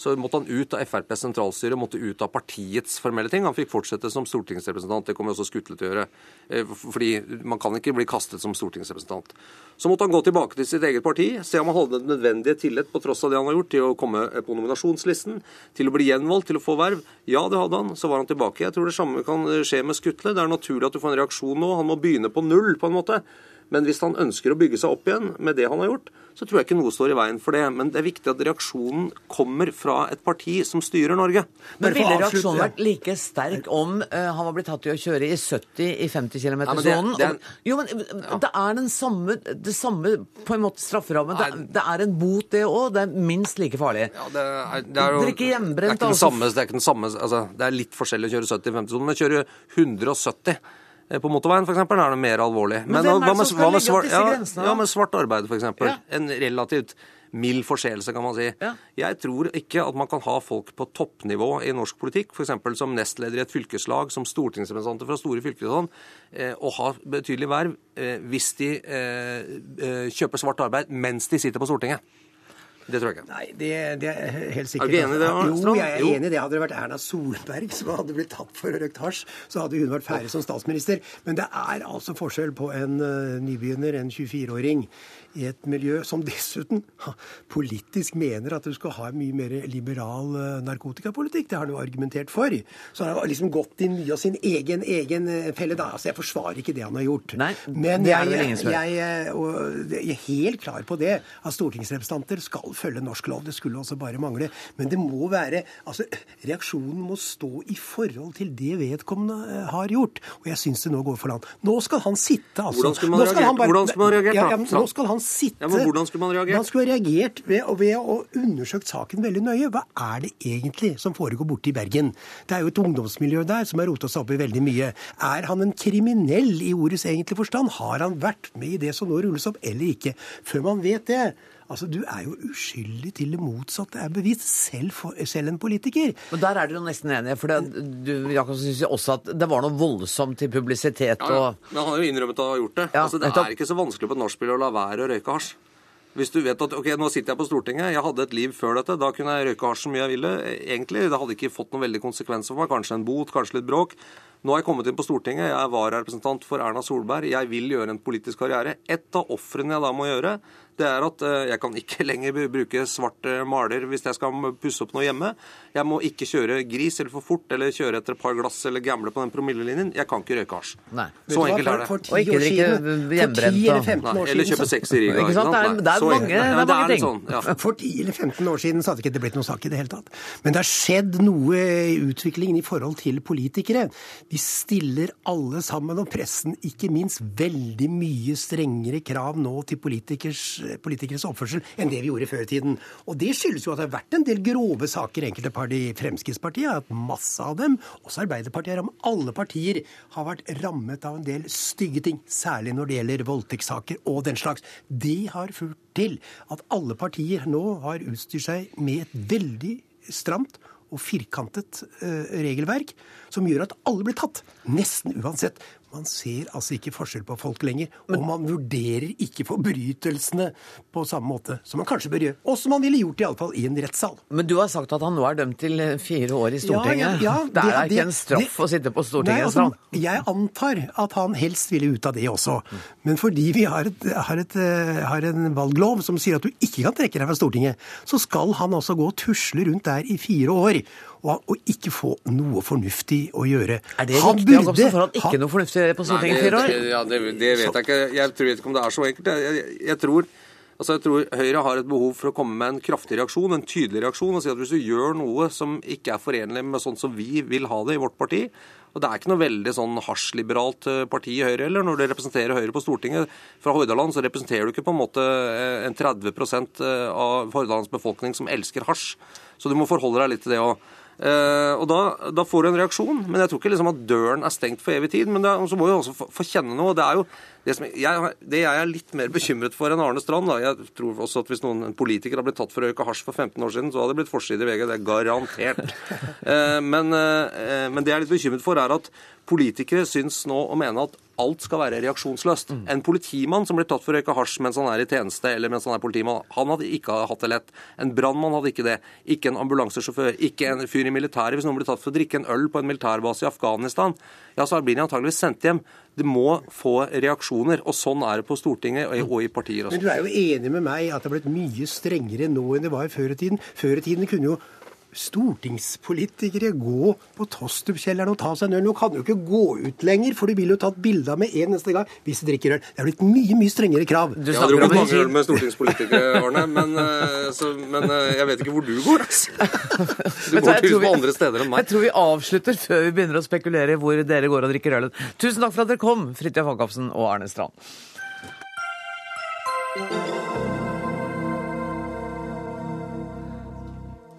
så måtte han ut av FrPs sentralstyre, måtte ut av partiets formelle ting. Han fikk fortsette som stortingsrepresentant. Det kommer også Skutle til å gjøre. Eh, fordi man kan ikke bli kastet som stortingsrepresentant. Så måtte han gå tilbake til sitt eget parti, se om han hadde den nødvendige tillit på tross av det han har gjort, til å komme på nominasjonslisten, til å bli gjenvalgt, til å få verv. Ja, det hadde han. Så var han tilbake. Jeg tror det samme kan skje med Skutle. Det er naturlig at du får en reaksjon nå. Han må begynne på null, på en måte. Men hvis han ønsker å bygge seg opp igjen med det han har gjort, så tror jeg ikke noe står i veien for det. Men det er viktig at reaksjonen kommer fra et parti som styrer Norge. Men ville reaksjonen vært like sterk om uh, han var blitt tatt i å kjøre i 70 i 50 km-sonen? Ja, jo, men ja. det er den samme, det samme på en måte strafferammen. Det, det, er en bot, det òg. Det er minst like farlig. Ja, det er, det er jo, Drikke hjemmebrent, altså. Det er ikke den samme, altså, det er litt forskjellig å kjøre 70 i 50-sonen, men kjøre 170 Eh, på motorveien f.eks. er det mer alvorlig. Men, men hva, med, hva med, svart, ja, ja, med svart arbeid f.eks.? Ja. En relativt mild forseelse, kan man si. Ja. Jeg tror ikke at man kan ha folk på toppnivå i norsk politikk, f.eks. som nestleder i et fylkeslag, som stortingsrepresentanter fra store fylkesland, eh, og ha betydelig verv eh, hvis de eh, eh, kjøper svart arbeid mens de sitter på Stortinget. Det tror jeg ikke. Nei, det, det er helt sikkert. Er du enig i det? Jo, jeg er enig i det. Hadde det vært Erna Solberg som hadde blitt tatt for å røykt hasj, så hadde hun vært ferdig som statsminister. Men det er altså forskjell på en uh, nybegynner, en 24-åring, i et miljø som dessuten politisk mener at du skal ha en mye mer liberal uh, narkotikapolitikk. Det har han jo argumentert for. Så han har liksom gått i mye av sin egen, egen uh, felle. da. Altså, Jeg forsvarer ikke det han har gjort. Nei, Men jeg, jeg, jeg, jeg, er helt klar på det, at stortingsrepresentanter skal følge norsk lov. Det skulle også bare mangle. Men det må være altså, Reaksjonen må stå i forhold til det vedkommende eh, har gjort. Og jeg syns det nå går for langt. Nå skal han sitte, altså. Hvordan skulle man reagert? Ja, ja, nå skal han sitte. Ja, men hvordan skulle man reagert? Man skulle reagert ved, ved å undersøkt saken veldig nøye. Hva er det egentlig som foregår borte i Bergen? Det er jo et ungdomsmiljø der som har rota seg opp i veldig mye. Er han en kriminell i ordets egentlige forstand? Har han vært med i det som nå rulles opp, eller ikke? Før man vet det, Altså, Du er jo uskyldig til det motsatte er bevist, selv, for, selv en politiker. Men Der er dere jo nesten enige. for det, du Jakobsen, syns også at det var noe voldsomt til publisitet. Og... Ja, men han har jo innrømmet å ha gjort det. Ja, altså, Det er ikke så vanskelig på et nachspiel å la være å røyke hasj. Hvis du vet at ok, nå sitter jeg på Stortinget, jeg hadde et liv før dette, da kunne jeg røyke hasj så mye jeg ville. Egentlig, Det hadde ikke fått noen veldig konsekvenser for meg. Kanskje en bot, kanskje litt bråk. Nå har jeg kommet inn på Stortinget, jeg er vararepresentant for Erna Solberg. Jeg vil gjøre en politisk karriere. Et av ofrene jeg da må gjøre, det er at eh, jeg kan ikke lenger bruke svart maler hvis jeg skal pusse opp noe hjemme. Jeg må ikke kjøre gris eller for fort eller kjøre etter et par glass eller gamble på den promillelinjen. Jeg kan ikke røyke hasj. Så enkelt er det. For, og ikke drikke hjemmebrent. Eller kjøpe sex i Riga. Ikke sant? Det er, det er mange, det er mange ting. Sånn, ja. For 10 eller 15 år siden så hadde ikke det blitt noen sak i det hele tatt. Men det har skjedd noe i utviklingen i forhold til politikere. Vi stiller alle sammen, og pressen ikke minst, veldig mye strengere krav nå til politikers politikeres oppførsel enn det vi gjorde før i tiden. Og det skyldes jo at det har vært en del grove saker enkelte i Fremskrittspartiet at masse av dem. Også Arbeiderpartiet alle partier har vært rammet av en del stygge ting. Særlig når det gjelder voldtektssaker og den slags. Det har ført til at alle partier nå har utstyrt seg med et veldig stramt og firkantet uh, regelverk som gjør at alle blir tatt. Nesten uansett man ser altså ikke forskjell på folk lenger. Og man vurderer ikke forbrytelsene på samme måte som man kanskje bør gjøre. Og som man ville gjort iallfall i en rettssal. Men du har sagt at han nå er dømt til fire år i Stortinget. Ja, ja, ja, det, er ikke en straff det, å sitte på Stortinget? Nei, altså, jeg antar at han helst ville ut av det også. Men fordi vi har, et, har, et, har en valglov som sier at du ikke kan trekke deg fra Stortinget, så skal han altså gå og tusle rundt der i fire år og, og, ikke få noe fornuftig å gjøre. Er det han riktig, burde, Får han ikke noe fornuftig på Stortinget i fire år? Ja, det, det, vet jeg ikke. Jeg tror ikke om det er så enkelt. Jeg, jeg, jeg, tror, altså jeg tror Høyre har et behov for å komme med en kraftig reaksjon, en tydelig reaksjon, og si at hvis du gjør noe som ikke er forenlig med sånn som vi vil ha det i vårt parti, og Det er ikke noe veldig sånn hasjliberalt eh, parti i Høyre heller. Når du representerer Høyre på Stortinget fra Hordaland, så representerer du ikke på en måte eh, en 30% av Hordalands befolkning som elsker hasj. Så du må forholde deg litt til det òg. Uh, og da, da, får du en reaksjon, men jeg tror ikke liksom at døren er stengt for evig tid. Men det, så må du også få, få, kjenne noe. Det er jo det, som, jeg, det jeg er litt mer bekymret for enn Arne Strand da, Jeg tror også at hvis noen en politiker hadde blitt tatt for å røyke hasj for 15 år siden, så hadde det blitt forside i VG. Det er garantert. uh, men, uh, men det jeg er litt bekymret for, er at politikere syns nå å mene at alt skal være reaksjonsløst. Mm. En politimann som blir tatt for å røyke hasj mens han er i tjeneste, eller mens han er politimann, han hadde ikke hatt det lett. En brannmann hadde ikke det. Ikke en ambulansesjåfør. Ikke en fyr i militæret. Hvis noen blir tatt for å drikke en øl på en militærbase i Afghanistan, ja, så blir de antageligvis sendt hjem. Det må få reaksjoner, og sånn er det på Stortinget og i partier også. Men du er jo enig med meg at det har blitt mye strengere nå enn det var før i tiden. Før i tiden kunne jo stortingspolitikere gå på Tostrup-kjelleren og ta seg en øl. Nå kan du ikke gå ut lenger, for du vil jo ta et bilde av med en eneste gang hvis du drikker øl. Det er blitt mye mye strengere krav. Du jeg har drukket mange øl med stortingspolitikere, Arne, men, eh, så, men, eh, jeg vet ikke hvor du går. Altså. Du går til på andre steder enn meg. Jeg tror vi avslutter før vi begynner å spekulere i hvor dere går og drikker øl. Tusen takk for at dere kom, Fridtjof Jacobsen og Arne Strand.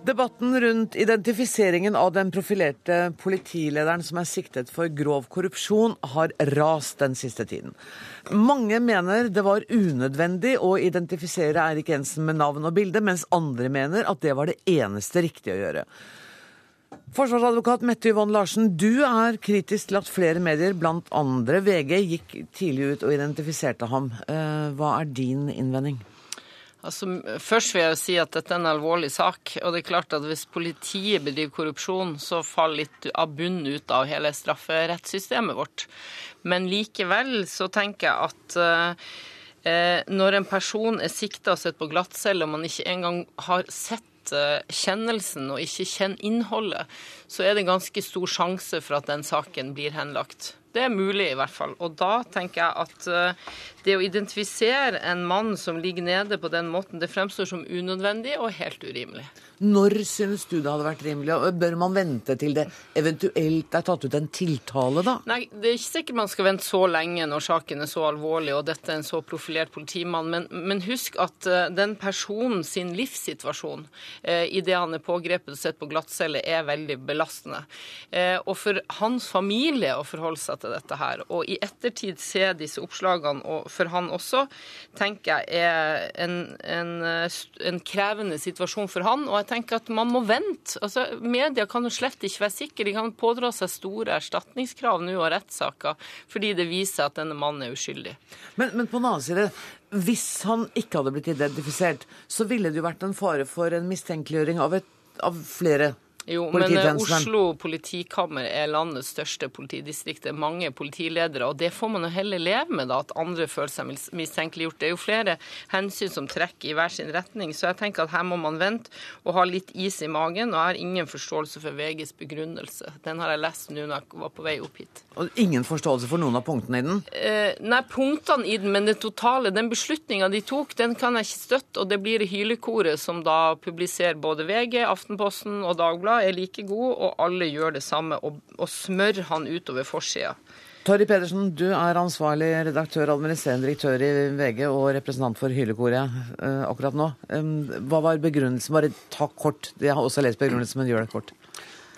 Debatten rundt identifiseringen av den profilerte politilederen som er siktet for grov korrupsjon, har rast den siste tiden. Mange mener det var unødvendig å identifisere Eirik Jensen med navn og bilde, mens andre mener at det var det eneste riktige å gjøre. Forsvarsadvokat Mette Yvonne Larsen, du er kritisk til at flere medier, blant andre VG, gikk tidlig ut og identifiserte ham. Eh, hva er din innvending? Altså, først vil jeg si at dette er en alvorlig sak. Og det er klart at hvis politiet bedriver korrupsjon, så faller litt av bunnen ut av hele strafferettssystemet vårt. Men likevel så tenker jeg at eh, når en person er sikta og sett på glattcelle, og man ikke engang har sett eh, kjennelsen og ikke kjenner innholdet, så er det ganske stor sjanse for at den saken blir henlagt. Det er mulig, i hvert fall. Og da tenker jeg at eh, det å identifisere en mann som ligger nede på den måten, det fremstår som unødvendig og helt urimelig. Når synes du det hadde vært rimelig? Bør man vente til det eventuelt er tatt ut en tiltale, da? Nei, det er ikke sikkert man skal vente så lenge når saken er så alvorlig og dette er en så profilert politimann. Men, men husk at uh, den personen sin livssituasjon eh, i det han er pågrepet og sett på glattcelle, er veldig belastende. Eh, og for hans familie å forholde seg til dette her, og i ettertid se disse oppslagene, og for han også, tenker jeg er en, en, en krevende situasjon for han. og jeg tenker at man må vente. Altså, Media kan jo slett ikke være sikre. De kan pådra seg store erstatningskrav nå og rettssaker fordi det viser at denne mannen er uskyldig. Men, men på den annen side, hvis han ikke hadde blitt identifisert, så ville det jo vært en fare for en mistenkeliggjøring av, et, av flere jo, men eh, Oslo politikammer er landets største politidistrikt. Det er mange politiledere, og det får man jo heller leve med, da, at andre føler seg mistenkeliggjort. Det er jo flere hensyn som trekker i hver sin retning, så jeg tenker at her må man vente og ha litt is i magen. Og jeg har ingen forståelse for VGs begrunnelse. Den har jeg lest nå når jeg var på vei opp hit. Og ingen forståelse for noen av punktene i den? Eh, nei, punktene i den, men det totale, den beslutninga de tok, den kan jeg ikke støtte. Og det blir hylekoret som da publiserer både VG, Aftenposten og Dagbladet Dagbladet er like god, og alle gjør det samme, og, og smør han utover forsida. Torry Pedersen, du er ansvarlig redaktør, administrerende direktør i VG og representant for Hylekoret uh, akkurat nå. Um, hva var begrunnelsen? Bare ta kort. Jeg har også lest begrunnelsen, men gjør det kort.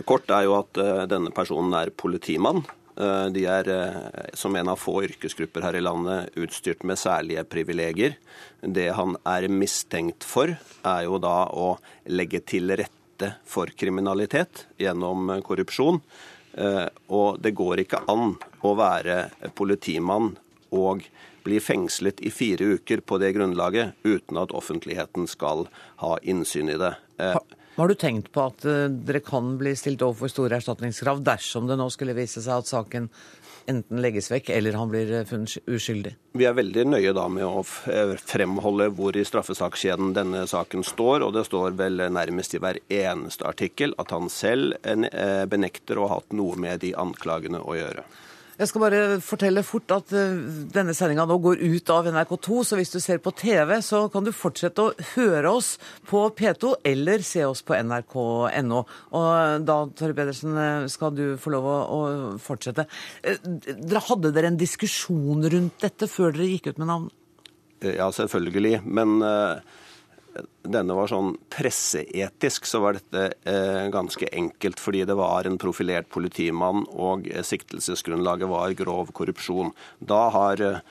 Kort er jo at uh, denne personen er politimann. Uh, de er som en av få yrkesgrupper her i landet utstyrt med særlige privilegier. Det han er mistenkt for, er jo da å legge til rette rette for kriminalitet gjennom korrupsjon. Eh, og det går ikke an å være politimann og bli fengslet i fire uker på det grunnlaget uten at offentligheten skal ha innsyn i det. Eh, har du tenkt på at eh, dere kan bli stilt overfor store erstatningskrav dersom det nå skulle vise seg at saken enten legges vekk eller han blir eh, funnet uskyldig. Vi er veldig nøye da med å eh, fremholde hvor i straffesakskjeden denne saken står, og det står vel nærmest i hver eneste artikkel at han selv eh, benekter å ha hatt noe med de anklagene å gjøre. Jeg skal bare fortelle fort at eh, denne sendinga nå går ut av NRK2, så hvis du ser på TV, så kan du fortsette å høre oss på P2 eller se oss på nrk.no. Og da, Torre Pedersen, eh, skal du få lov å, fortsette. Eh, dere hadde dere en diskusjon rundt dette før dere gikk ut med navn? Ja, selvfølgelig. Men denne var sånn presseetisk, så var dette eh, ganske enkelt. Fordi det var en profilert politimann, og siktelsesgrunnlaget var grov korrupsjon. Da har eh,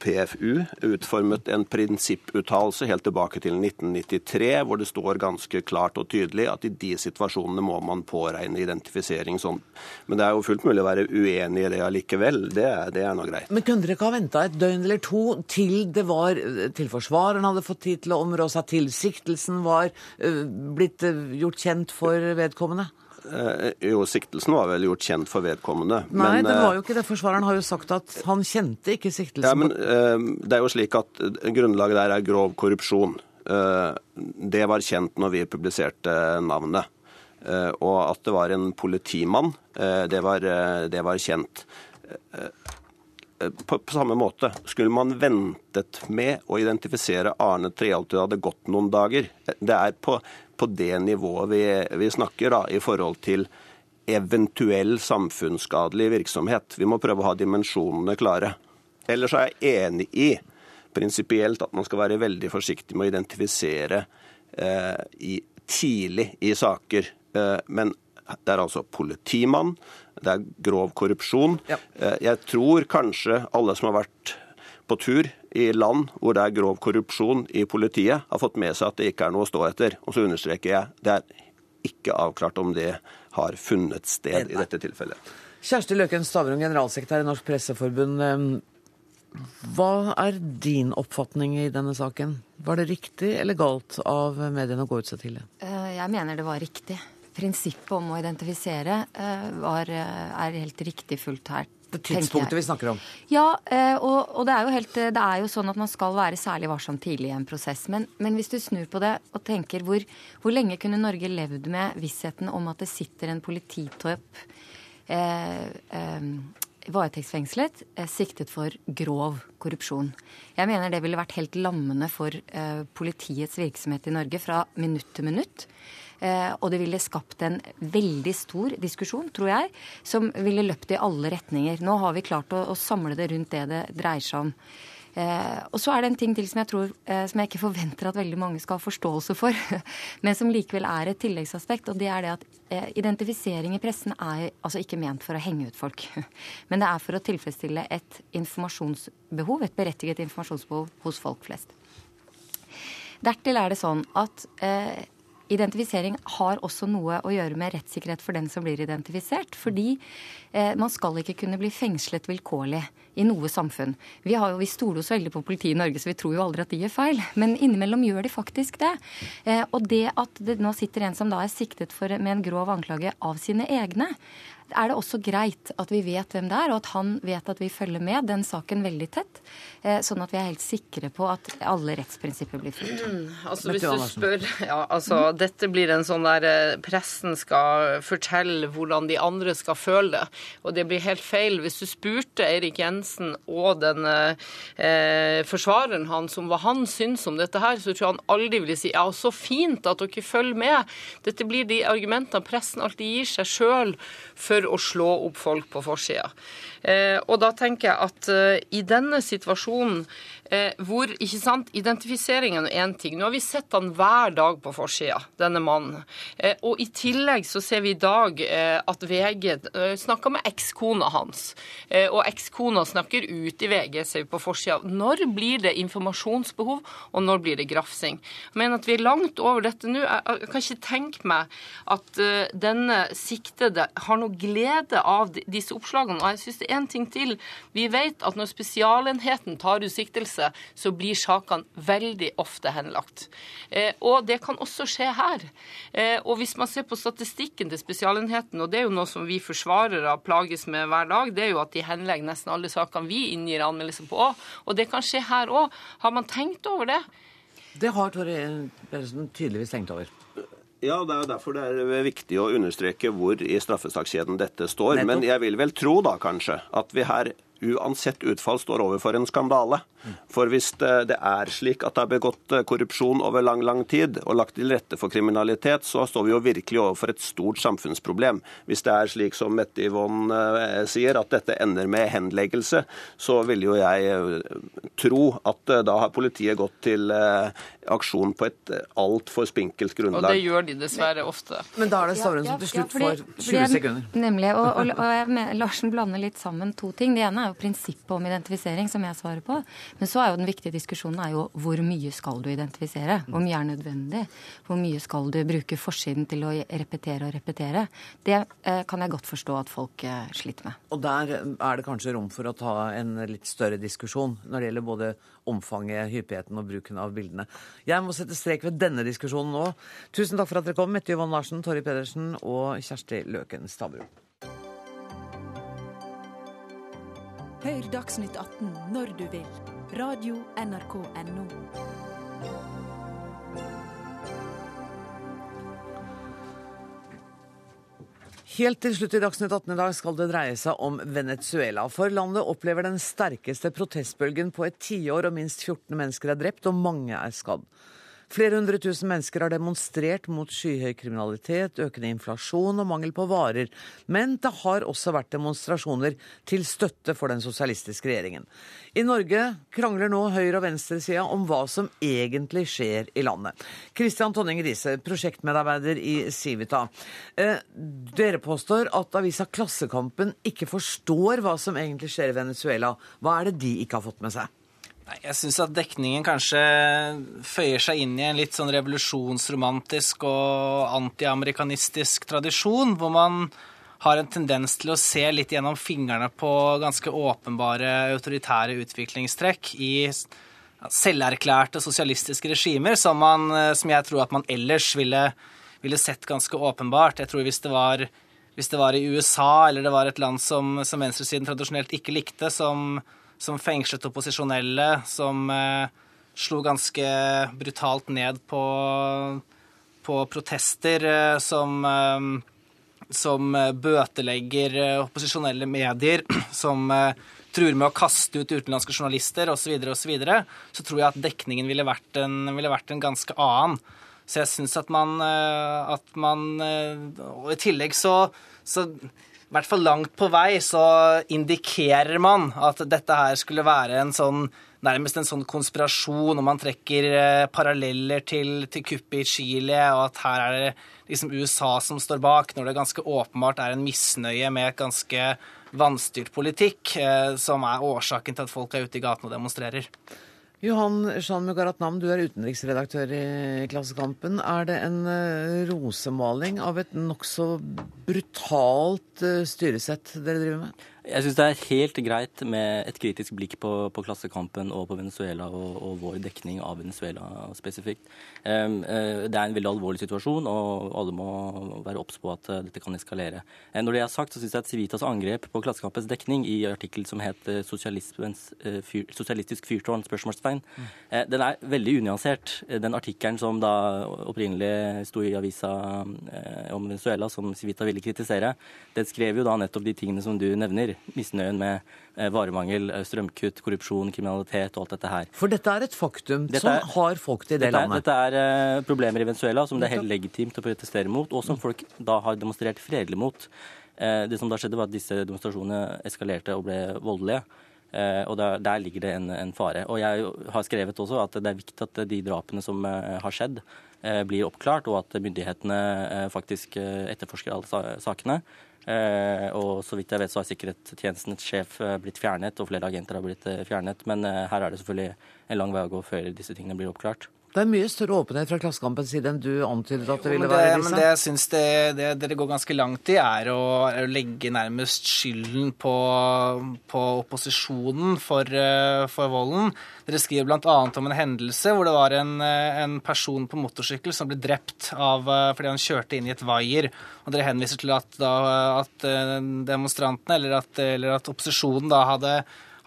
PFU utformet en prinsipputtalelse helt tilbake til 1993, hvor det står ganske klart og tydelig at i de situasjonene må man påregne identifisering sånn. Men det er jo fullt mulig å være uenig i det allikevel. Det, det er nå greit. Men kunne dere ikke ha venta et døgn eller to til det var til forsvareren hadde fått tid til å områ seg, til siktelsen var uh, blitt uh, gjort kjent for vedkommende? Eh, jo, siktelsen var vel gjort kjent for vedkommende. Nei, men, det var jo ikke det. Forsvareren har jo sagt at han kjente ikke siktelsen. Ja, men uh, Det er jo slik at grunnlaget der er grov korrupsjon. Det var kjent når vi publiserte navnet. Og at det var en politimann, det var, det, var, kjent. På, på, samme måte, skulle man ventet med å identifisere Arne Treholt det hadde gått noen dager? Det er på på det nivået vi, vi snakker da, i forhold til eventuell samfunnsskadelig virksomhet. Vi må prøve å ha dimensjonene klare. Ellers er jeg enig i prinsipielt at man skal være veldig forsiktig med å identifisere eh, i, tidlig i saker. Eh, men det er altså politimann, det er grov korrupsjon. Ja. Eh, jeg tror kanskje alle som har vært på tur i land hvor det er grov korrupsjon i politiet, har fått med seg at det ikke er noe å stå etter. Og så understreker jeg det er ikke avklart om det har funnet sted i dette tilfellet. Kjersti Løken Stavrum, generalsekretær i Norsk Presseforbund. Hva er din oppfatning i denne saken? Var det riktig eller galt av mediene å gå ut så tidlig? Eh, jeg mener det var riktig. Prinsippet om å identifisere eh, var, eh, er helt riktig fullt her det tidspunktet vi snakker om. Ja, eh, og, og det, er helt, det, er jo sånn at man skal være særlig varsom tidlig i en prosess. Men, men hvis du snur på det og tenker hvor, hvor, lenge kunne Norge levd med vissheten om at det sitter en polititopp eh, eh, varetektsfengslet eh, siktet for grov korrupsjon. Jeg mener det ville vært helt lammende for eh, politiets virksomhet i Norge fra minutt til minutt. Eh, og det ville skapt en veldig stor diskusjon, tror jeg, som ville løpt i alle retninger. Nå har vi klart å, å samle det rundt det det dreier seg om. Eh, og så er det en ting til som jeg tror, eh, som jeg ikke forventer at veldig mange skal ha forståelse for, men som likevel er et tilleggsaspekt. Og det er det at eh, identifisering i pressen er altså ikke ment for å henge ut folk. Men det er for å tilfredsstille et informasjonsbehov, et berettiget informasjonsbehov hos folk flest. Dertil er det sånn at eh, identifisering har også noe å gjøre med rettssikkerhet for den som blir identifisert. Fordi eh, man skal ikke kunne bli fengslet vilkårlig i noe samfunn. Vi, har jo, vi stoler jo så veldig på politiet i Norge, så vi tror jo aldri at de gjør feil. Men innimellom gjør de faktisk det. Eh, og det at det nå sitter en som da er siktet for, med en grov anklage av sine egne, er det også greit at vi vet hvem det er, og at han vet at vi følger med den saken veldig tett. Eh, sånn at vi er helt sikre på at alle rettsprinsipper blir fulgt. Mm, altså hvis du spør ja, altså mm. Dette blir en sånn der eh, pressen skal fortelle hvordan de andre skal føle det. Og det blir helt feil. Hvis du spurte Eirik Jensen og den eh, forsvareren hans om hva han syns om dette her, så tror jeg han aldri ville si ja, så fint at dere følger med. Dette blir de argumentene pressen alltid gir seg sjøl for å slå opp folk på forsida. Eh, og da tenker jeg at eh, i denne situasjonen Eh, hvor ikke sant, Identifiseringen er én ting. Nå har vi sett han hver dag på forsida, denne mannen. Og i tillegg så ser vi i dag at VG snakker med ekskona hans. Og ekskona snakker ut i VG, ser vi på forsida. Når blir det informasjonsbehov, og når blir det grafsing? Jeg mener at vi er langt over dette nå. Jeg, kan ikke tenke meg at denne siktede har noe glede av disse oppslagene. Og jeg syns det en ting til. Vi vet at når Spesialenheten tar ut siktelse så blir sakene veldig ofte henlagt. Eh, og det kan også skje her. Eh, og hvis man ser på statistikken til Spesialenheten, og det er jo noe som vi forsvarere plages med hver dag, det er jo at de henlegger nesten alle sakene vi inngir anmeldelse på. Og det kan skje her òg. Har man tenkt over det? Det har Tore Pedersen tydeligvis tenkt over. Ja, Det er derfor det er viktig å understreke hvor i straffesakskjeden dette står. Men jeg vil vel tro da kanskje at vi her uansett utfall står overfor en skandale. For hvis det er slik at det er begått eh, korrupsjon over lang lang tid, og lagt til rette for kriminalitet, så står vi jo virkelig overfor et stort samfunnsproblem. Hvis det er slik som Mette Yvonne eh, sier, at dette ender med henleggelse, så vil jo jeg eh, tro at da har politiet gått til aksjon på et altfor spinkelt grunnlag. Og det gjør de dessverre ofte. Men da er det Stavrum som til slutt får 20 sekunder. Nemlig, og, og, og jeg, Larsen blander litt sammen to ting. Det ene er jo prinsippet om identifisering, som jeg svarer på. Men så er jo den viktige diskusjonen er jo hvor mye skal du identifisere? Hvor mye er nødvendig? Hvor mye skal du bruke forsiden til å repetere og repetere? Det eh, kan jeg godt forstå at folk eh, sliter med. Og der er det kanskje rom for å ta en litt større diskusjon når det gjelder både omfanget, hyppigheten og bruken av bildene. Jeg må sette strek ved denne diskusjonen nå. Tusen takk for at dere kom, Mette Yvonne Larsen, Torry Pedersen og Kjersti Løken Stavrum. Hør Dagsnytt 18 når du vil. Radio NRK Radio.nrk.no. Helt til slutt i Dagsnytt 18 i dag skal det dreie seg om Venezuela. For landet opplever den sterkeste protestbølgen på et tiår, og minst 14 mennesker er drept og mange er skadd. Flere hundre tusen mennesker har demonstrert mot skyhøy kriminalitet, økende inflasjon og mangel på varer. Men det har også vært demonstrasjoner til støtte for den sosialistiske regjeringen. I Norge krangler nå høyre- og venstresida om hva som egentlig skjer i landet. Kristian Tonning Riise, prosjektmedarbeider i Civita. Eh, dere påstår at avisa Klassekampen ikke forstår hva som egentlig skjer i Venezuela. Hva er det de ikke har fått med seg? Jeg syns at dekningen kanskje føyer seg inn i en litt sånn revolusjonsromantisk og antiamerikanistisk tradisjon, hvor man har en tendens til å se litt gjennom fingrene på ganske åpenbare autoritære utviklingstrekk i selverklærte sosialistiske regimer, som, man, som jeg tror at man ellers ville, ville, sett ganske åpenbart. Jeg tror hvis det var, hvis det var i USA eller det var et land som, som venstresiden tradisjonelt ikke likte, som som fengslet opposisjonelle, som eh, slo ganske brutalt ned på, på protester, eh, som, eh, som bøtelegger opposisjonelle medier, som truer med å kaste ut utenlandske journalister osv., osv., så, så tror jeg at dekningen ville vært en, ville vært en ganske annen. Så jeg syns at man, at man Og i tillegg så, så i hvert fall langt på vei så indikerer man at dette her skulle være en sånn nærmest en sånn konspirasjon, og man trekker eh, paralleller til, til kuppet i Chile, og at her er det liksom USA som står bak, når det ganske åpenbart er en misnøye med et ganske vanstyrt politikk eh, som er årsaken til at folk er ute i gatene og demonstrerer. Johan Jean Mugaratnam, du er utenriksredaktør i Klassekampen. Er det en eh, rosemaling av et nokså brutalt eh, styresett dere driver med? Jeg syns det er helt greit med et kritisk blikk på, på Klassekampen og på Venezuela og, og, vår dekning av Venezuela spesifikt. Uh, det er en veldig alvorlig situasjon, og alle må være obs på at uh, dette kan eskalere. Uh, når det er sagt, så syns jeg at Civitas angrep på Klassekampens dekning i artikkel som het 'Sosialistisk fyrtårn?' spørsmålstegn, den er veldig unyansert. Den artikkelen som da opprinnelig sto i avisa om Venezuela, som Civita ville kritisere, den skrev jo da nettopp de tingene som du nevner misnøyen med eh, varemangel, eh, strømkutt, korrupsjon, kriminalitet og alt dette her. For dette er et faktum. Dette er, har folk til det dette landet. dette er uh, problemer i Venezuela som det er helt legitimt å protestere mot, og som folk da har demonstrert fredelig mot. Det som da skjedde, var at disse demonstrasjonene eskalerte og ble voldelige. Og der, der, ligger det en, en, fare. Og jeg har skrevet også at det er viktig at de drapene som har skjedd, blir oppklart, og at myndighetene faktisk etterforsker alle sakene. Eh, og så vidt jeg vet, så har sikkerhetstjenestens sjef eh, blitt fjernet, og flere agenter har blitt eh, fjernet. Men her er det selvfølgelig en lang vei å gå før disse tingene blir oppklart. Det er mye større åpenhet fra Klassekampens side enn du antydet at det ville være disse? Men det jeg syns det, det, dere går ganske langt i, er å, er å legge nærmest skylden på, på opposisjonen for, uh, for, volden. Dere skriver bl.a. om en hendelse hvor det var en, eh, en person på motorsykkel som ble drept av, uh, fordi han kjørte inn i et vaier. Og dere henviser til at, da, at demonstrantene, eller at, eller at opposisjonen da hadde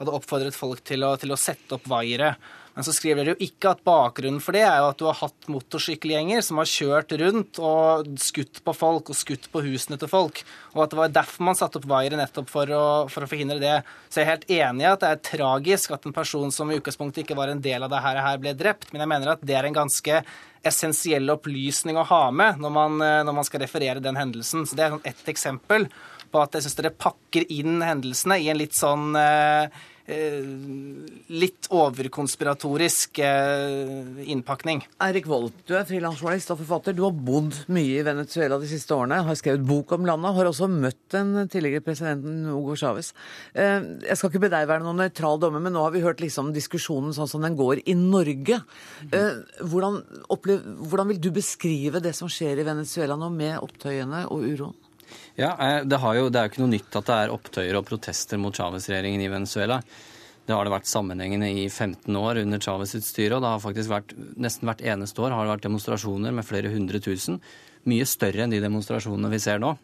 hadde oppfordret folk til å, til å sette opp vaiere. Men så skriver dere jo ikke at bakgrunnen for det er jo at du har hatt motorsykkelgjenger som har kjørt rundt og skutt på folk og skutt på husene til folk, og at det var derfor man satte opp vaiere nettopp for å, for å, forhindre det. Så jeg er helt enig i at det er tragisk at en person som i utgangspunktet ikke var en del av det her, ble drept, men jeg mener at det er en ganske essensiell opplysning å ha med når man, når man skal referere den hendelsen. Så det er ett eksempel på at jeg syns dere pakker inn hendelsene i en litt sånn Eh, litt overkonspiratorisk eh, innpakning. Eirik Wold, du er frilansjournalist og forfatter. Du har bodd mye i Venezuela de siste årene, har skrevet bok om landet, har også møtt den tidligere presidenten Hugo Chávez. Eh, jeg skal ikke be deg være noen nøytral dommer, men nå har vi hørt liksom diskusjonen sånn som den går i Norge. Hvordan, opplev, hvordan vil du beskrive det som skjer i Venezuela nå, med opptøyene og uroen? Ja, eh, det, jo, det, er jo ikke noe nytt at det er opptøyer og protester mot Chávez-regjeringen i Venezuela. Det har det vært sammenhengende i 15 år under Chávez sitt styre. og det har faktisk vært, Nesten hvert eneste år har det vært demonstrasjoner med flere hundre tusen. Mye større enn de demonstrasjonene vi ser nå.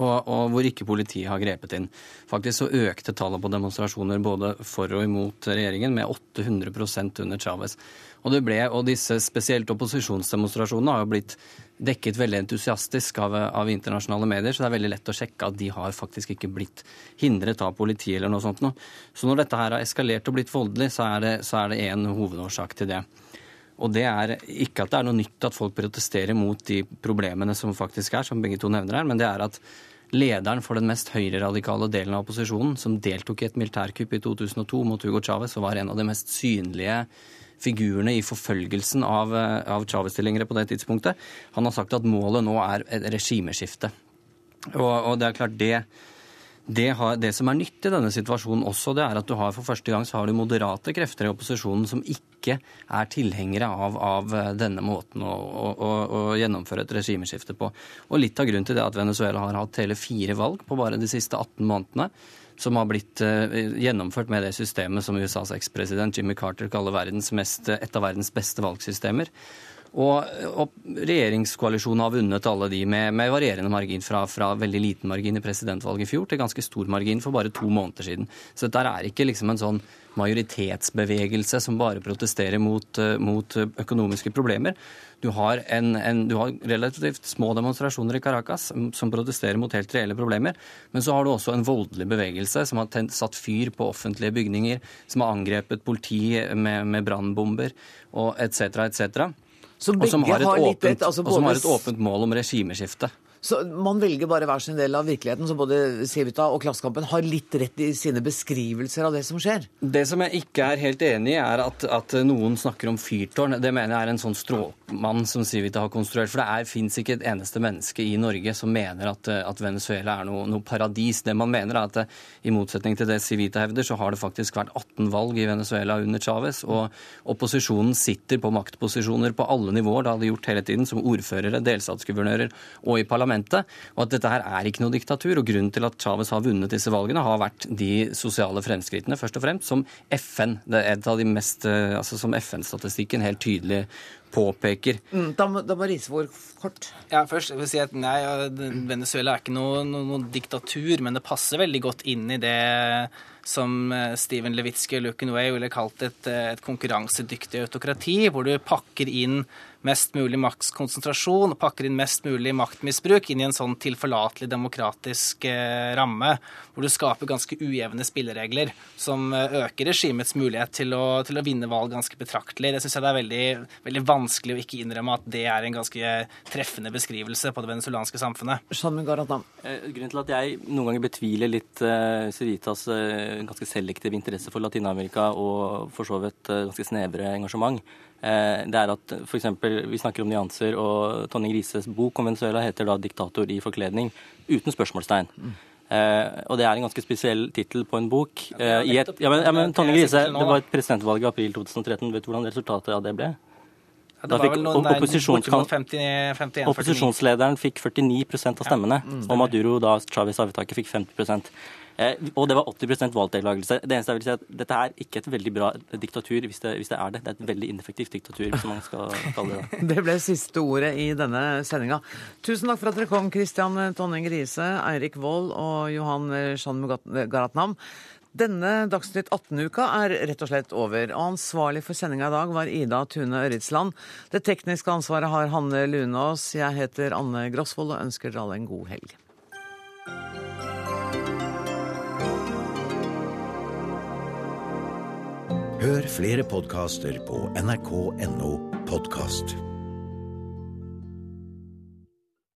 Og, og, hvor ikke politiet har grepet inn. Faktisk så økte tallet på demonstrasjoner både for og imot regjeringen med 800% under Chávez. Og, og disse spesielt opposisjonsdemonstrasjonene har jo blitt dekket veldig entusiastisk av, av, internasjonale medier, så det er veldig lett å sjekke at de har faktisk ikke blitt hindret av politiet eller noe sånt noe. Så når dette her har eskalert og blitt voldelig, så er det, en hovedårsak til det. Og det er ikke at det er noe nytt at folk protesterer mot de problemene som faktisk er, som begge to nevner her, men det er at lederen for den mest høyreradikale delen av opposisjonen, som deltok i et militærkupp i 2002 mot Hugo Chávez og var en av de mest synlige figurene i forfølgelsen av, eh, av Chávez-tilhengere på det tidspunktet. Han har sagt at målet nå er et regimeskifte. Og, og det er klart det, det, har, det, som er nytt i denne situasjonen også, det er at du har for første gang så har du moderate krefter i opposisjonen som ikke er tilhengere av, av denne måten å, å, å, gjennomføre et regimeskifte på. Og litt av grunnen til det at Venezuela har hatt hele fire valg på bare de siste 18 månedene som har blitt eh, gjennomført med det systemet som USAs ekspresident Jimmy Carter kaller mest, et av verdens beste valgsystemer. Og, og, regjeringskoalisjonen har vunnet alle de med, med varierende margin, fra, fra, veldig liten margin i presidentvalget i fjor til ganske stor margin for bare to måneder siden. Så dette er ikke liksom en sånn majoritetsbevegelse som bare protesterer mot, eh, mot økonomiske problemer. Du har, en, en, du har, relativt små demonstrasjoner i Caracas som protesterer mot helt reelle problemer. Men så har du også en voldelig bevegelse som har tent, satt fyr på offentlige bygninger, som har angrepet politi med, med brannbomber og etc., etc. Og som har et åpent, altså både... har et åpent mål om regimeskifte. Så man velger bare hver sin del av virkeligheten. Så både Civita og Klassekampen har litt rett i sine beskrivelser av det som skjer. Det som jeg ikke er helt enig i, er at, at noen snakker om fyrtårn. Det mener jeg er en sånn stråmann som Civita har konstruert. For det fins ikke et eneste menneske i Norge som mener at, at Venezuela er noe, noe, paradis. Det man mener er at i motsetning til det Civita hevder, så har det faktisk vært 18 valg i Venezuela under Chávez. Og opposisjonen sitter på maktposisjoner på alle nivåer. Det har de gjort hele tiden, som ordførere, delstatsguvernører og i parlamentet parlamentet, og at dette her er ikke noe diktatur. og Grunnen til at Chávez har vunnet disse valgene, har vært de sosiale fremskrittene, først og fremst, som FN, det er et av de mest, eh, altså som FN-statistikken helt tydelig påpeker. Mm, da, må, da må kort. Ja, først vil jeg si at nei, Venezuela er ikke noe, noe, noe, diktatur, men det passer veldig godt inn i det som eh, Steven Levitsky og Lucan Way ville kalt et, eh, et konkurransedyktig autokrati, hvor du pakker inn mest mulig maktkonsentrasjon og pakker inn mest mulig maktmisbruk inn i en sånn tilforlatelig demokratisk eh, ramme, hvor du skaper ganske ujevne spilleregler som eh, øker regimets mulighet til å, til å vinne valg ganske betraktelig. Det syns jeg det er veldig, veldig, vanskelig å ikke innrømme at det er en ganske treffende beskrivelse på det venezuelanske samfunnet. Eh, grunnen til at jeg noen ganger betviler litt Civitas uh, ganske selektive interesse for Latin-Amerika og for så vidt ganske snevre engasjement, Eh, det er at f.eks. vi snakker om nyanser, og Tonje Grises bok om Venezuela heter da 'Diktator i forkledning', uten spørsmålstegn. Mm. Uh, og det er en ganske spesiell tittel på en bok. Uh, et, ja, men, ja, men Tonje Grise, det var et presidentvalg i april 2013. Vet du hvordan resultatet av det ble? Ja, var vel noen der, Opposisjonslederen fikk 49% av stemmene, ja, mm, og Maduro, da Chávez avtaket, fikk 50 Eh, og det var 80% valgdeltakelse. Det eneste jeg vil si er at Dette er ikke et veldig bra diktatur hvis det, hvis det, er det. Det er et veldig ineffektivt diktatur, hvis man skal kalle det det. Det ble siste ordet i denne sendinga. Tusen takk for at dere kom, Christian Tonning Riise, Eirik Wold og Johan Shan Garatnam. Denne Dagsnytt 18-uka er rett og slett over. og Ansvarlig for sendinga i dag var Ida Tune Øritsland. Det tekniske ansvaret har Hanne Lunås. Jeg heter Anne Grosvold og ønsker dere alle en god helg. Hør flere podkaster på nrk.no podkast.